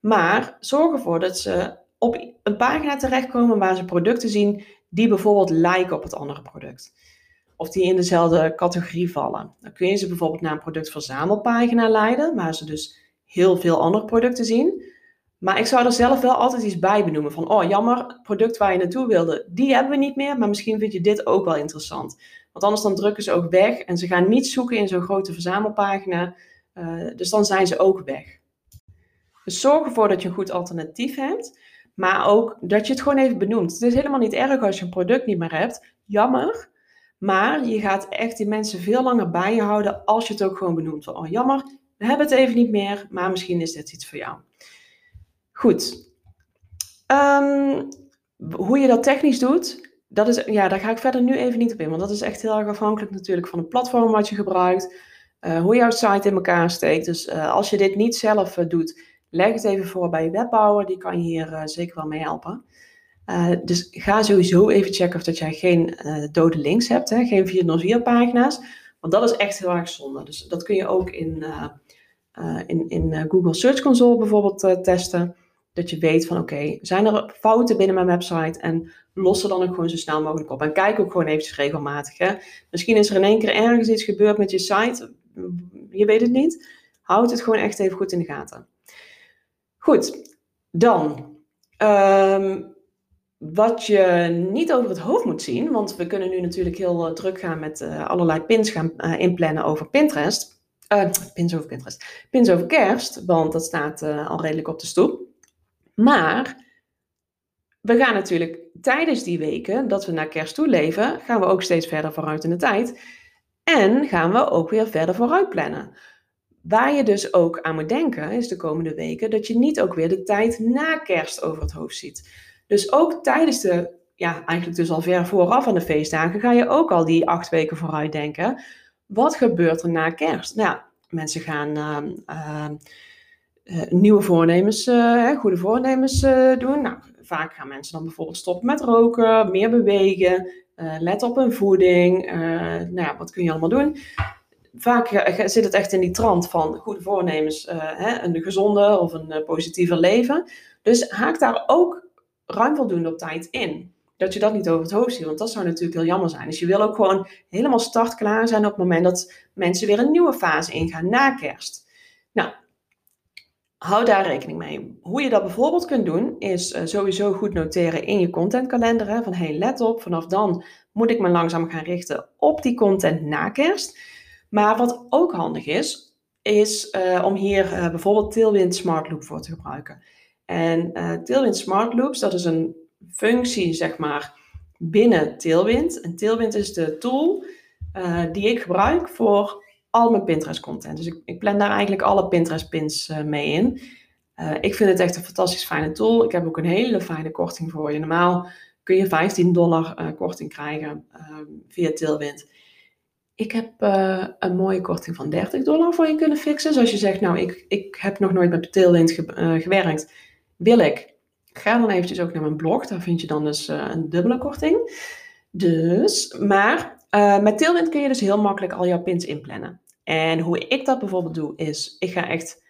Maar zorg ervoor dat ze op een pagina terechtkomen waar ze producten zien die bijvoorbeeld lijken op het andere product. Of die in dezelfde categorie vallen. Dan kun je ze bijvoorbeeld naar een productverzamelpagina leiden, waar ze dus heel veel andere producten zien. Maar ik zou er zelf wel altijd iets bij benoemen. Van, oh jammer, product waar je naartoe wilde, die hebben we niet meer. Maar misschien vind je dit ook wel interessant. Want anders dan drukken ze ook weg. En ze gaan niet zoeken in zo'n grote verzamelpagina. Uh, dus dan zijn ze ook weg. Dus zorg ervoor dat je een goed alternatief hebt. Maar ook dat je het gewoon even benoemt. Het is helemaal niet erg als je een product niet meer hebt. Jammer. Maar je gaat echt die mensen veel langer bij je houden als je het ook gewoon benoemt. Van, oh jammer, we hebben het even niet meer, maar misschien is dit iets voor jou. Goed. Ehm, hoe je dat technisch doet, dat is, ja, daar ga ik verder nu even niet op in. Want dat is echt heel erg afhankelijk natuurlijk van het platform wat je gebruikt. Uh, hoe jouw site in elkaar steekt. Dus uh, als je dit niet zelf uh, doet, leg het even voor bij je webbouwer. Die kan je hier zeker wel mee helpen. dus ga sowieso even checken of dat jij geen dode links hebt. Hè? Geen 404 pagina's. Want dat is echt heel erg zonde. Dus dat kun je ook in, in, in Google Search Console bijvoorbeeld testen. Dat je weet van oké, zijn er fouten binnen mijn website en los er dan ook gewoon zo snel mogelijk op. En kijk ook gewoon eventjes regelmatig. Hè. Misschien is er in één keer ergens iets gebeurd met je site. Je weet het niet. Houd het gewoon echt even goed in de gaten. Goed, dan. Ehm, wat je niet over het hoofd moet zien, want we kunnen nu natuurlijk heel uh, druk gaan met uh, allerlei pins gaan uh, inplannen over Pinterest. pins over Pinterest. Pins over kerst, want dat staat al redelijk op de stoep. Maar we gaan natuurlijk tijdens die weken dat we naar kerst toe leven, gaan we ook steeds verder vooruit in de tijd. En gaan we ook weer verder vooruit plannen. Waar je dus ook aan moet denken is de komende weken dat je niet ook weer de tijd na kerst over het hoofd ziet. Dus ook tijdens de, ja, eigenlijk dus al ver vooraf aan de feestdagen, ga je ook al die acht weken vooruit denken. Wat gebeurt er na kerst? Nou, mensen gaan uh, uh, nieuwe voornemens, uh, goede voornemens uh, doen. Nou, vaak gaan mensen dan bijvoorbeeld stoppen met roken, meer bewegen, let op hun voeding. nou ja, wat kun je allemaal doen? Vaak zit het echt in die trant van goede voornemens, hè, een gezonde of een positiever leven. Dus haak daar ook ruim voldoende op tijd in. Dat je dat niet over het hoofd ziet, want dat zou natuurlijk heel jammer zijn. Dus je wil ook gewoon helemaal startklaar zijn op het moment dat mensen weer een nieuwe fase ingaan na kerst. Nou, hou daar rekening mee. Hoe je dat bijvoorbeeld kunt doen, is uh, sowieso goed noteren in je contentkalender. Van hey, let op, vanaf dan moet ik me langzaam gaan richten op die content na kerst. Maar wat ook handig is, is uh, om hier uh, bijvoorbeeld Tailwind Smart Loop voor te gebruiken. En Tailwind Smart Loops, dat is een functie, zeg maar, binnen Tailwind. En Tailwind is de tool die ik gebruik voor al mijn Pinterest content. Dus ik, ik plan daar eigenlijk alle Pinterest pins uh, mee in. Uh, ik vind het echt een fantastisch fijne tool. Ik heb ook een hele fijne korting voor je. Normaal kun je 15 dollar uh, korting krijgen via Tailwind. Ik heb een mooie korting van 30 dollar voor je kunnen fixen. Dus als je zegt, nou, ik, ik heb nog nooit met Tailwind ge gewerkt, wil ik. Ga dan eventjes ook naar mijn blog. Daar vind je dan dus een dubbele korting. Dus, maar uh, met Tailwind kun je dus heel makkelijk al jouw pins inplannen. En hoe ik dat bijvoorbeeld doe, is ik ga echt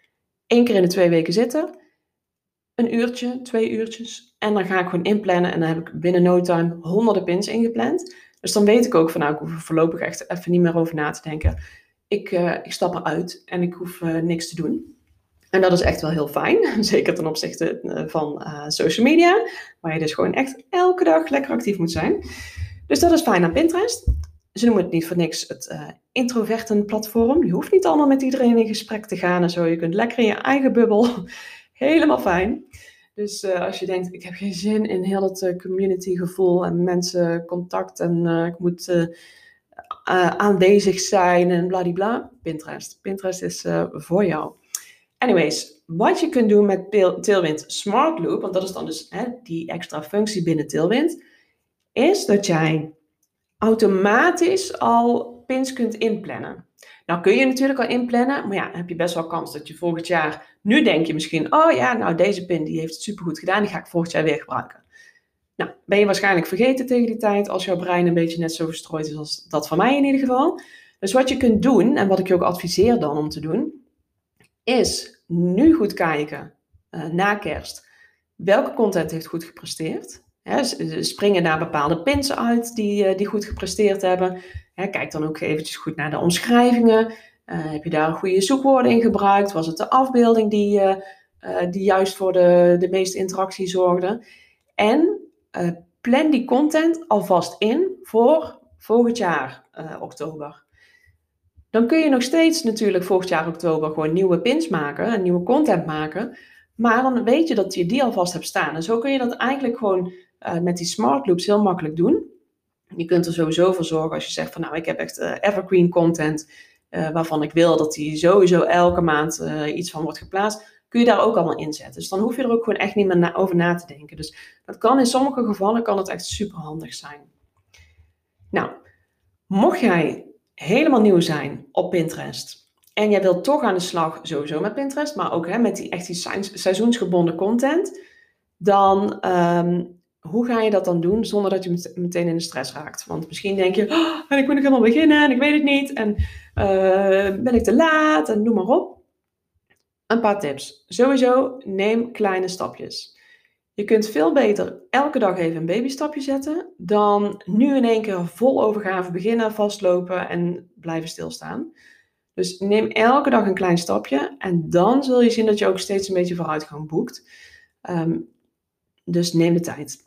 één keer in de twee weken zitten. Een uurtje, twee uurtjes. En dan ga ik gewoon inplannen. En dan heb ik binnen no time honderden pins ingepland. Dus dan weet ik ook van nou, ik hoef er voorlopig echt even niet meer over na te denken. Ik, uh, ik stap eruit en ik hoef uh, niks te doen. En dat is echt wel heel fijn. Zeker ten opzichte van social media. Waar je dus gewoon echt elke dag lekker actief moet zijn. Dus dat is fijn aan Pinterest. Ze noemen het niet voor niks het uh, introverten-platform. Je hoeft niet allemaal met iedereen in gesprek te gaan en zo. Je kunt lekker in je eigen bubbel. Helemaal fijn. Dus uh, als je denkt, ik heb geen zin in heel het uh, community gevoel en mensen contact en ik moet aanwezig zijn en bladibla. Pinterest. Pinterest is voor jou. Anyways, wat je kunt doen met Tailwind Smart Loop, want dat is dan dus hè, die extra functie binnen Tailwind, is dat jij automatisch al pins kunt inplannen. Nou kun je natuurlijk al inplannen, maar ja, heb je best wel kans dat je volgend jaar, nu denk je misschien, oh ja, nou deze pin die heeft het supergoed gedaan, die ga ik volgend jaar weer gebruiken. Nou, ben je waarschijnlijk vergeten tegen die tijd, als jouw brein een beetje net zo verstrooid is als dat van mij in ieder geval. Dus wat je kunt doen, en wat ik je ook adviseer dan om te doen, is nu goed kijken uh, na kerst. Welke content heeft goed gepresteerd? Springen daar bepaalde pins uit die, eh, die goed gepresteerd hebben. kijk dan ook eventjes goed naar de omschrijvingen. Uh, heb je daar goede zoekwoorden in gebruikt? Was het de afbeelding die, uh, die juist voor de, de meeste interactie zorgden. En plan die content alvast in voor volgend jaar oktober. Dan kun je nog steeds natuurlijk volgend jaar oktober gewoon nieuwe pins maken en nieuwe content maken. Maar dan weet je dat je die alvast hebt staan. En zo kun je dat eigenlijk gewoon uh, met die smart loops heel makkelijk doen. Je kunt er sowieso voor zorgen als je zegt van nou ik heb echt uh, evergreen content uh, waarvan ik wil dat die sowieso elke maand iets van wordt geplaatst. Kun je daar ook allemaal inzetten. Dus dan hoef je er ook gewoon echt niet meer over na te denken. Dus dat kan in sommige gevallen kan het echt super handig zijn. Nou, mocht jij helemaal nieuw zijn op Pinterest. En jij wilt toch aan de slag sowieso met Pinterest, maar ook hè, met die echt die seizoensgebonden content. Dan um, hoe ga je dat dan doen zonder dat je meteen in de stress raakt? Want misschien denk je, oh, en ik moet nog helemaal beginnen en ik weet het niet. En uh, ben ik te laat en noem maar op. Een paar tips. Sowieso neem kleine stapjes. Je kunt veel beter elke dag even een babystapje zetten dan nu in één keer vol overgave beginnen, vastlopen en blijven stilstaan. Dus neem elke dag een klein stapje en dan zul je zien dat je ook steeds een beetje vooruitgang boekt. Um, dus neem de tijd.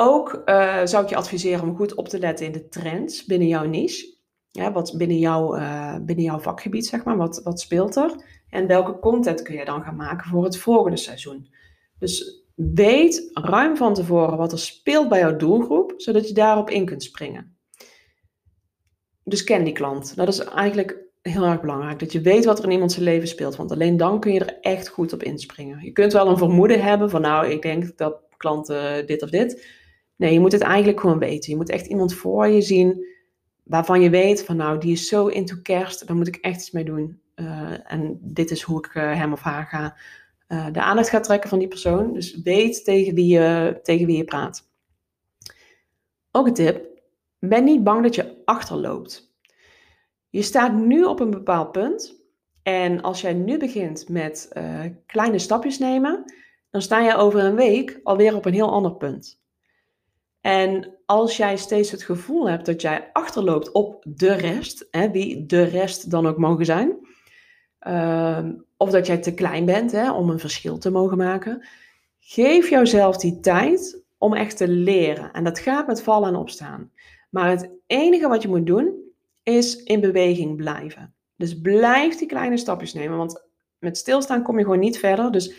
Ook uh, zou ik je adviseren om goed op te letten in de trends binnen jouw niche. Ja, wat binnen, jou, uh, binnen jouw vakgebied, zeg maar, wat, wat speelt er? En welke content kun je dan gaan maken voor het volgende seizoen? Dus weet ruim van tevoren wat er speelt bij jouw doelgroep, zodat je daarop in kunt springen. Dus ken die klant. Dat is eigenlijk heel erg belangrijk. Dat je weet wat er in iemand zijn leven speelt. Want alleen dan kun je er echt goed op inspringen. Je kunt wel een vermoeden hebben van nou, ik denk dat klanten dit of dit. Nee, je moet het eigenlijk gewoon weten. Je moet echt iemand voor je zien waarvan je weet van nou, die is zo into kerst, daar moet ik echt iets mee doen. Uh, en dit is hoe ik uh, hem of haar ga uh, de aandacht gaat trekken van die persoon. Dus weet tegen wie je, tegen wie je praat. Ook een tip. Ben niet bang dat je achterloopt. Je staat nu op een bepaald punt. En als jij nu begint met kleine stapjes nemen, dan sta je over een week alweer op een heel ander punt. En als jij steeds het gevoel hebt dat jij achterloopt op de rest, hè, wie de rest dan ook mogen zijn, uh, of dat jij te klein bent hè, om een verschil te mogen maken. Geef jouzelf die tijd om echt te leren. En dat gaat met vallen en opstaan. Maar het enige wat je moet doen, is in beweging blijven. Dus blijf die kleine stapjes nemen. Want met stilstaan kom je gewoon niet verder. Dus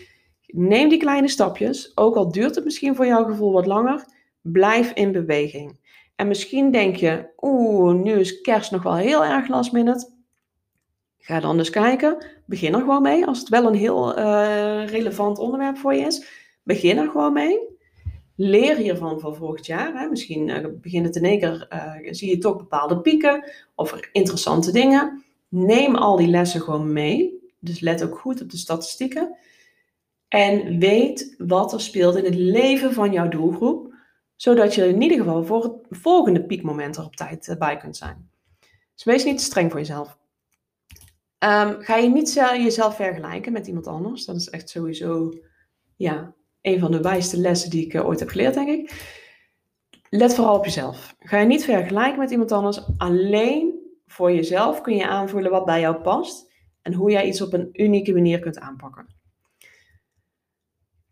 neem die kleine stapjes. Ook al duurt het misschien voor jouw gevoel wat langer. Blijf in beweging. En misschien denk je, oeh, nu is kerst nog wel heel erg last minute. Ga dan dus kijken. Begin er gewoon mee. Als het wel een heel uh, relevant onderwerp voor je is, begin er gewoon mee. Leer hiervan voor volgend jaar. Hè. Misschien uh, begin het in één uh, zie je toch bepaalde pieken of interessante dingen. Neem al die lessen gewoon mee. Dus let ook goed op de statistieken. En weet wat er speelt in het leven van jouw doelgroep. Zodat je in ieder geval voor het volgende piekmoment er op tijd bij kunt zijn. Dus wees niet te streng voor jezelf. Um, ga je niet jezelf vergelijken met iemand anders. Dat is echt sowieso ja, een van de wijste lessen die ik uh, ooit heb geleerd, denk ik. Let vooral op jezelf. Ga je niet vergelijken met iemand anders. Alleen voor jezelf kun je aanvoelen wat bij jou past en hoe jij iets op een unieke manier kunt aanpakken.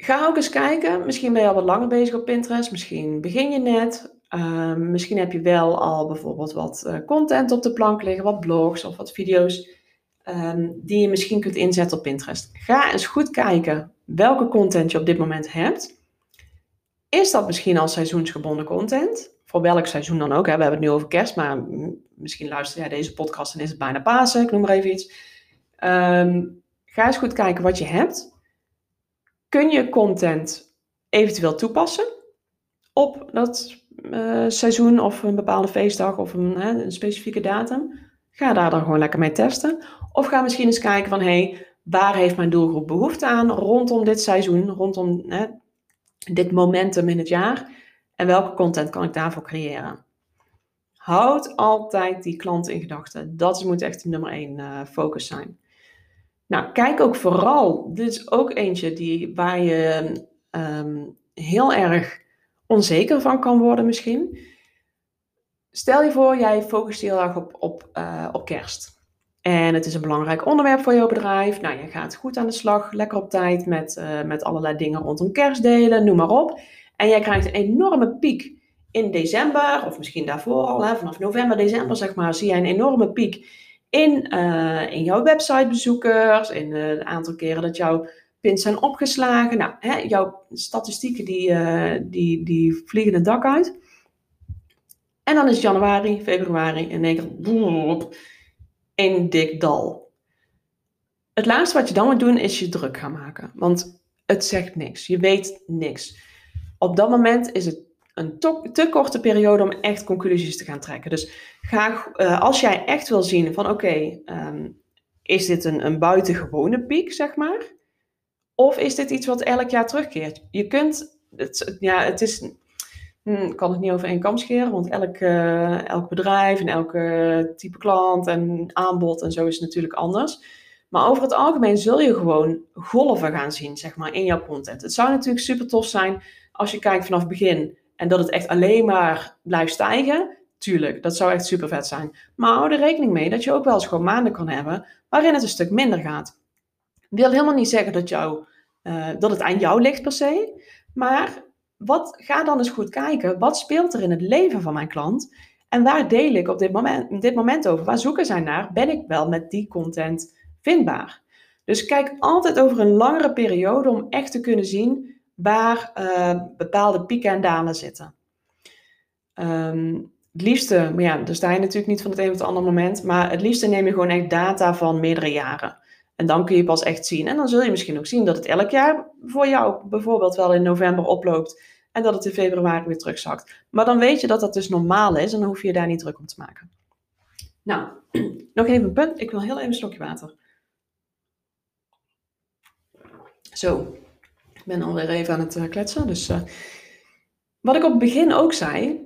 Ga ook eens kijken. Misschien ben je al wat langer bezig op Pinterest. Misschien begin je net. Uh, misschien heb je wel al bijvoorbeeld wat uh, content op de plank liggen, wat blogs of wat video's um, die je misschien kunt inzetten op Pinterest. Ga eens goed kijken welke content je op dit moment hebt. Is dat misschien al seizoensgebonden content? Voor welk seizoen dan ook. Hè? We hebben het nu over kerst, maar misschien luister jij deze podcast en is het bijna Pasen. Ik noem maar even iets. Um, ga eens goed kijken wat je hebt. Kun je content eventueel toepassen op dat uh, seizoen of een bepaalde feestdag of een, hè, een specifieke datum? Ga daar dan gewoon lekker mee testen. Of ga misschien eens kijken van, hé, hey, waar heeft mijn doelgroep behoefte aan rondom dit seizoen, rondom hè, dit momentum in het jaar? En welke content kan ik daarvoor creëren? Houd altijd die klant in gedachten. Dat moet echt de nummer één uh, focus zijn. Nou, kijk ook vooral, dit is ook eentje die, waar je um, heel erg onzeker van kan worden misschien. Stel je voor, jij focust heel erg op, op, uh, op kerst. En het is een belangrijk onderwerp voor jouw bedrijf. Nou, je gaat goed aan de slag, lekker op tijd met, uh, met allerlei dingen rondom kerstdelen, noem maar op. En jij krijgt een enorme piek in december, of misschien daarvoor al, vanaf november, december zeg maar, zie jij een enorme piek in, uh, in jouw websitebezoekers, in het aantal keren dat jouw pins zijn opgeslagen. Nou, hè, jouw statistieken die, die, die vliegen het dak uit. En dan is januari, februari en één keer een dik dal. Het laatste wat je dan moet doen is je druk gaan maken. Want het zegt niks. Je weet niks. Op dat moment is het een te korte periode om echt conclusies te gaan trekken. Dus ga, uh, als jij echt wil zien van oké, ehm, is dit een, een buitengewone piek, zeg maar? Of is dit iets wat elk jaar terugkeert? Je kunt, het, ja, het is, hm, kan het niet over één kam scheren, want elk, uh, elk bedrijf en elke type klant en aanbod en zo is natuurlijk anders. Maar over het algemeen zul je gewoon golven gaan zien, zeg maar, in jouw content. Het zou natuurlijk super tof zijn als je kijkt vanaf het begin en dat het echt alleen maar blijft stijgen. Tuurlijk, dat zou echt super vet zijn. Maar hou er rekening mee dat je ook wel eens gewoon maanden kan hebben waarin het een stuk minder gaat. Wil helemaal niet zeggen dat, jou, uh, dat het aan jou ligt per se. Maar wat, ga dan eens goed kijken. Wat speelt er in het leven van mijn klant? En waar deel ik op dit moment, dit moment over? Waar zoeken zij naar? Ben ik wel met die content vindbaar? Dus kijk altijd over een langere periode om echt te kunnen zien waar uh, bepaalde pieken en dalen zitten. Um, het liefste, maar ja, daar sta je natuurlijk niet van het een op het andere moment, maar het liefste neem je gewoon echt data van meerdere jaren. En dan kun je pas echt zien. En dan zul je misschien ook zien dat het elk jaar voor jou bijvoorbeeld wel in november oploopt en dat het in februari weer terugzakt. Maar dan weet je dat dat dus normaal is en dan hoef je je daar niet druk om te maken. Nou, nog even een punt. Ik wil heel even een slokje water. Zo, ben alweer even aan het uh, kletsen. Dus uh, wat ik op het begin ook zei,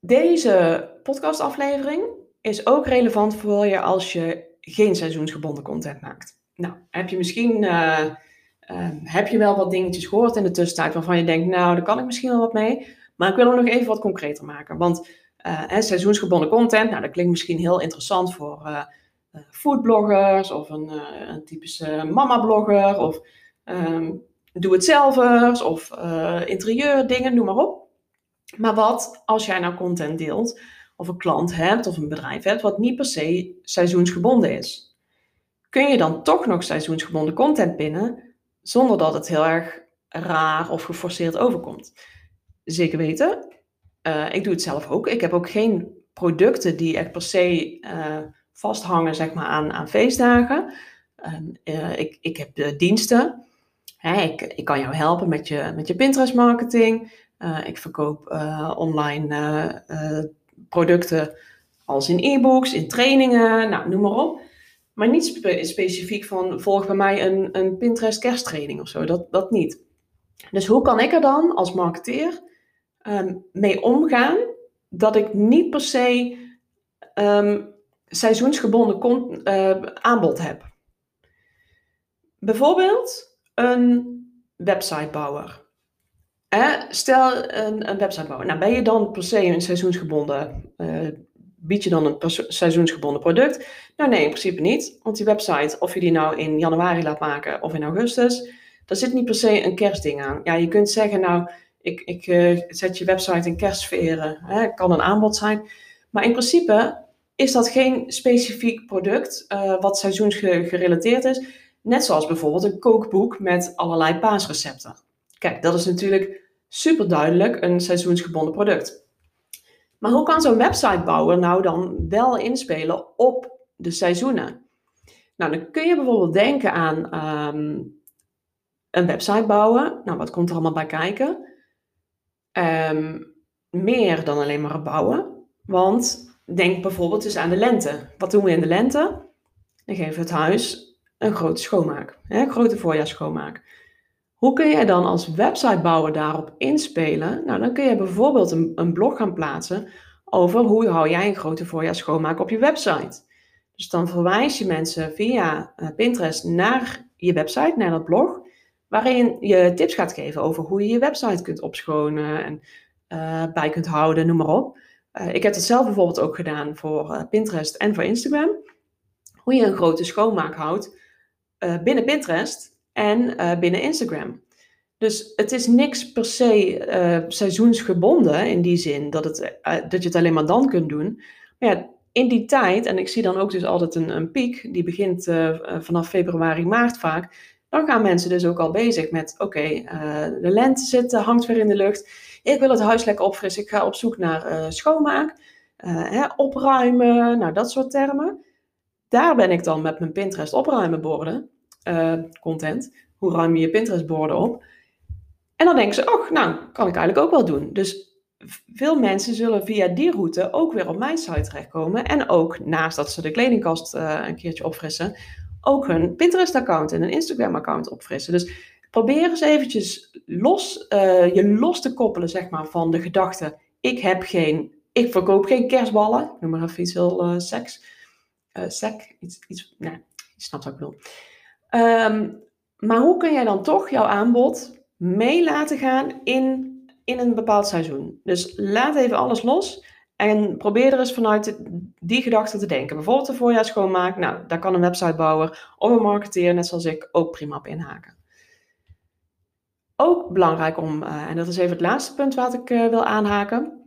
deze podcastaflevering is ook relevant voor je als je geen seizoensgebonden content maakt. Nou, heb je misschien uh, heb je wel wat dingetjes gehoord in de tussentijd waarvan je denkt, nou, daar kan ik misschien wel wat mee. Maar ik wil hem nog even wat concreter maken. Want seizoensgebonden content, nou, dat klinkt misschien heel interessant voor foodbloggers of een, een typische mama-blogger of um, doe-het-zelvers of uh, interieurdingen, noem maar op. Maar wat als jij nou content deelt of een klant hebt of een bedrijf hebt wat niet per se seizoensgebonden is? Kun je dan toch nog seizoensgebonden content binnen zonder dat het heel erg raar of geforceerd overkomt? Zeker weten. Uh, ik doe het zelf ook. Ik heb ook geen producten die echt per se uh, vasthangen zeg maar, aan, aan feestdagen. Ik, ik heb diensten ik, kan jou helpen met je, met je Pinterest marketing. Uh, ik verkoop uh, online uh, producten als in e-books, in trainingen, nou, noem maar op. Maar niet spe specifiek van volg bij mij een, een Pinterest kersttraining of zo. Dat, dat niet. Dus hoe kan ik er dan als marketeer um, mee omgaan dat ik niet per se um, seizoensgebonden aanbod heb? Bijvoorbeeld, een websitebouwer. Eh, stel een, een websitebouwer. Nou, ben je dan per se een seizoensgebonden, uh, bied je dan een seizoensgebonden product? Nou nee, in principe niet. Want die website, of je die nou in januari laat maken of in augustus, daar zit niet per se een kerstding aan. Ja, je kunt zeggen, nou, ik, ik uh, zet je website in kerstsferen. Hè, kan een aanbod zijn. Maar in principe is dat geen specifiek product uh, wat seizoensgerelateerd is. Net zoals bijvoorbeeld een kookboek met allerlei paasrecepten. Kijk, dat is natuurlijk super duidelijk een seizoensgebonden product. Maar hoe kan zo'n websitebouwer nou dan wel inspelen op de seizoenen? Nou, dan kun je bijvoorbeeld denken aan um, een website bouwen. Nou, wat komt er allemaal bij kijken? Um, meer dan alleen maar bouwen. Want denk bijvoorbeeld eens aan de lente. Wat doen we in de lente? Dan geven we het huis een grote schoonmaak, hè, grote voorjaarsschoonmaak. Hoe kun jij dan als websitebouwer daarop inspelen? Nou, dan kun je bijvoorbeeld een, een blog gaan plaatsen over hoe hou jij een grote voorjaarsschoonmaak op je website. Dus dan verwijs je mensen via uh, Pinterest naar je website, naar dat blog, waarin je tips gaat geven over hoe je je website kunt opschonen en uh, bij kunt houden, noem maar op. Uh, ik heb het zelf bijvoorbeeld ook gedaan voor Pinterest en voor Instagram hoe je een grote schoonmaak houdt binnen Pinterest en binnen Instagram. Dus het is niks per se seizoensgebonden in die zin dat, het, dat je het alleen maar dan kunt doen. Maar ja, in die tijd, en ik zie dan ook dus altijd een, een piek, die begint vanaf februari, maart vaak dan gaan mensen dus ook al bezig met: oké, eh, de lente zit, hangt weer in de lucht. Ik wil het huis lekker opfrissen. Ik ga op zoek naar uh, schoonmaak, uh, hè, opruimen, nou dat soort termen. Daar ben ik dan met mijn Pinterest opruimen borden, content. Hoe ruim je je Pinterest borden op? En dan denken ze: oh, nou, kan ik eigenlijk ook wel doen. Dus veel mensen zullen via die route ook weer op mijn site terechtkomen. En ook naast dat ze de kledingkast een keertje opfrissen, ook hun Pinterest-account en een Instagram-account opfrissen. Dus probeer eens eventjes los, uh, je los te koppelen zeg maar, van de gedachte: ik heb geen, ik verkoop geen kerstballen. Ik noem maar even iets heel seks. Uh, sec, iets, iets, nee, je snapt wat ik bedoel. Um, maar hoe kun jij dan toch jouw aanbod mee laten gaan in, in een bepaald seizoen? Dus laat even alles los en probeer er eens vanuit die gedachte te denken. Bijvoorbeeld de voorjaarsschoonmaak. Nou, daar kan een websitebouwer of een marketeer, net zoals ik, ook prima op inhaken. Ook belangrijk om, uh, en dat is even het laatste punt wat ik uh, wil aanhaken.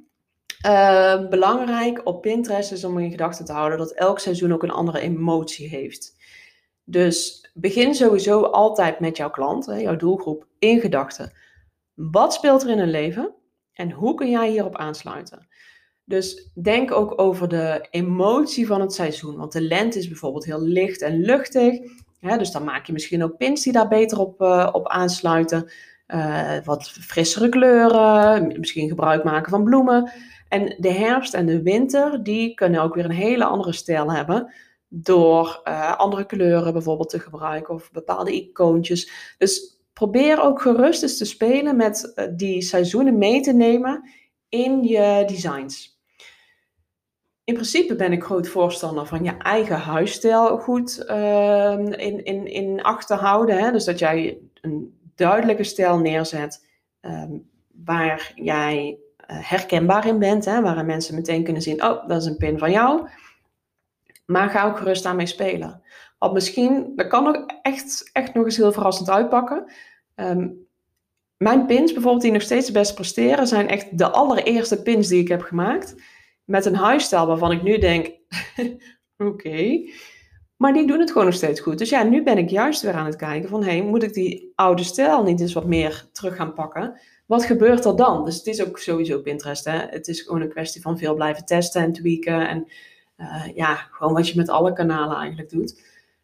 Uh, belangrijk op Pinterest is om in gedachten te houden dat elk seizoen ook een andere emotie heeft. Dus begin sowieso altijd met jouw klant, jouw doelgroep, in gedachten. Wat speelt er in hun leven en hoe kun jij hierop aansluiten? Dus denk ook over de emotie van het seizoen. Want de lente is bijvoorbeeld heel licht en luchtig. Dus dan maak je misschien ook pins die daar beter op, uh, op aansluiten. Uh, wat frissere kleuren, misschien gebruik maken van bloemen. En de herfst en de winter, die kunnen ook weer een hele andere stijl hebben. Door uh, andere kleuren bijvoorbeeld te gebruiken of bepaalde icoontjes. Dus probeer ook gerust eens te spelen met die seizoenen mee te nemen in je designs in principe ben ik groot voorstander van je eigen huisstijl goed uh, in, in, in acht te houden. Hè? Dus dat jij een duidelijke stijl neerzet um, waar jij herkenbaar in bent. Hè? Waarin mensen meteen kunnen zien, oh, dat is een pin van jou. Maar ga ook gerust daarmee spelen. Want misschien, dat kan ook echt, echt nog eens heel verrassend uitpakken. Um, mijn pins bijvoorbeeld, die nog steeds best presteren, zijn echt de allereerste pins die ik heb gemaakt met een huisstijl waarvan ik nu denk, oké. Maar die doen het gewoon nog steeds goed. Dus ja, nu ben ik juist weer aan het kijken van, hé, moet ik die oude stijl niet eens wat meer terug gaan pakken? Wat gebeurt er dan? Dus het is ook sowieso Pinterest, hè. Het is gewoon een kwestie van veel blijven testen en tweaken. En uh, ja, gewoon wat je met alle kanalen eigenlijk doet.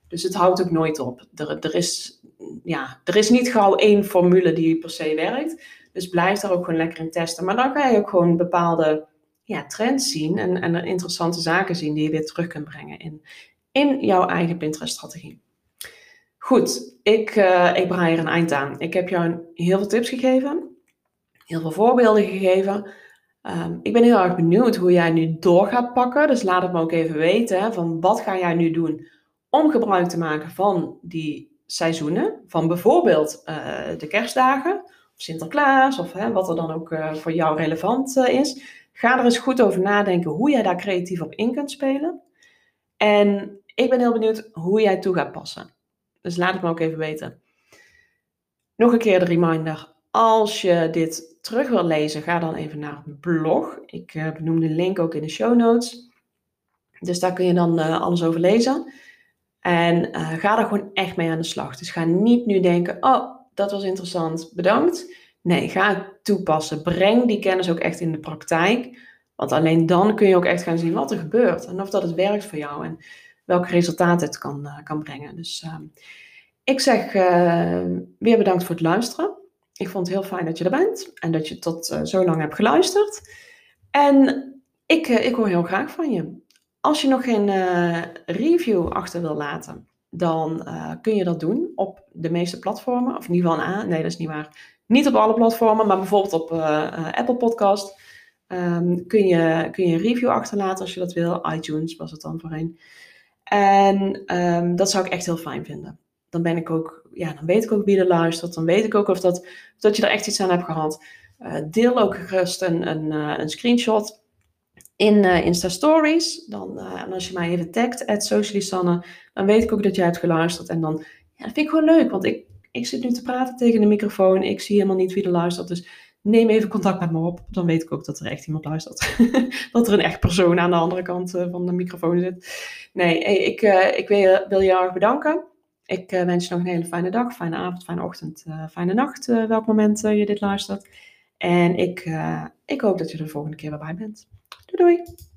Dus het houdt ook nooit op. Er, er, is, ja, er is niet gauw één formule die per se werkt. Dus blijf daar ook gewoon lekker in testen. Maar dan ga je ook gewoon bepaalde ja, trends zien en, en interessante zaken zien die je weer terug kunt brengen in, in jouw eigen Pinterest-strategie. Goed, ik, uh, ik braai er een eind aan. Ik heb jou heel veel tips gegeven, heel veel voorbeelden gegeven. Um, ik ben heel erg benieuwd hoe jij nu door gaat pakken. Dus laat het me ook even weten van wat ga jij nu doen om gebruik te maken van die seizoenen. Van bijvoorbeeld uh, de kerstdagen of Sinterklaas of hè, wat er dan ook uh, voor jou relevant is. Ga er eens goed over nadenken hoe jij daar creatief op in kunt spelen. En ik ben heel benieuwd hoe jij toe gaat passen. Dus laat het me ook even weten. Nog een keer de reminder. Als je dit terug wil lezen, ga dan even naar mijn blog. Ik uh, de link ook in de show notes. Dus daar kun je dan uh, alles over lezen. En uh, ga er gewoon echt mee aan de slag. Dus ga niet nu denken, oh, dat was interessant, bedankt. Nee, ga het toepassen. Breng die kennis ook echt in de praktijk. Want alleen dan kun je ook echt gaan zien wat er gebeurt. En of dat het werkt voor jou. En welke resultaten het kan, kan brengen. Dus uh, ik zeg weer bedankt voor het luisteren. Ik vond het heel fijn dat je er bent. En dat je tot eh, zo lang hebt geluisterd. En ik, ik hoor heel graag van je. Als je nog geen review achter wil laten, dan kun je dat doen op de meeste platformen. Of in ieder geval. Nee, dat is niet waar. Niet op alle platformen, maar bijvoorbeeld op Apple Podcast. Um, kun, je, kun je een review achterlaten als je dat wil. iTunes was het dan voorheen. En um, dat zou ik echt heel fijn vinden. Dan ben ik ook, ja, dan weet ik ook wie er luistert. Dan weet ik ook of dat, dat je er echt iets aan hebt gehad. Uh, deel ook gerust een, een, uh, een screenshot. in uh, Insta Stories. Dan, en als je mij even tagt, at dan weet ik ook dat jij hebt geluisterd. En dan ja, dat vind ik gewoon leuk, want ik, ik zit nu te praten tegen de microfoon. Ik zie helemaal niet wie er luistert. Dus neem even contact met me op. Dan weet ik ook dat er echt iemand luistert. dat er een echt persoon aan de andere kant van de microfoon zit. Nee, ik, ik wil, wil je erg bedanken. Ik wens je nog een hele fijne dag, fijne avond, fijne ochtend, fijne nacht, welk moment je dit luistert. En ik, ik hoop dat je er de volgende keer weer bij bent. Doei doei!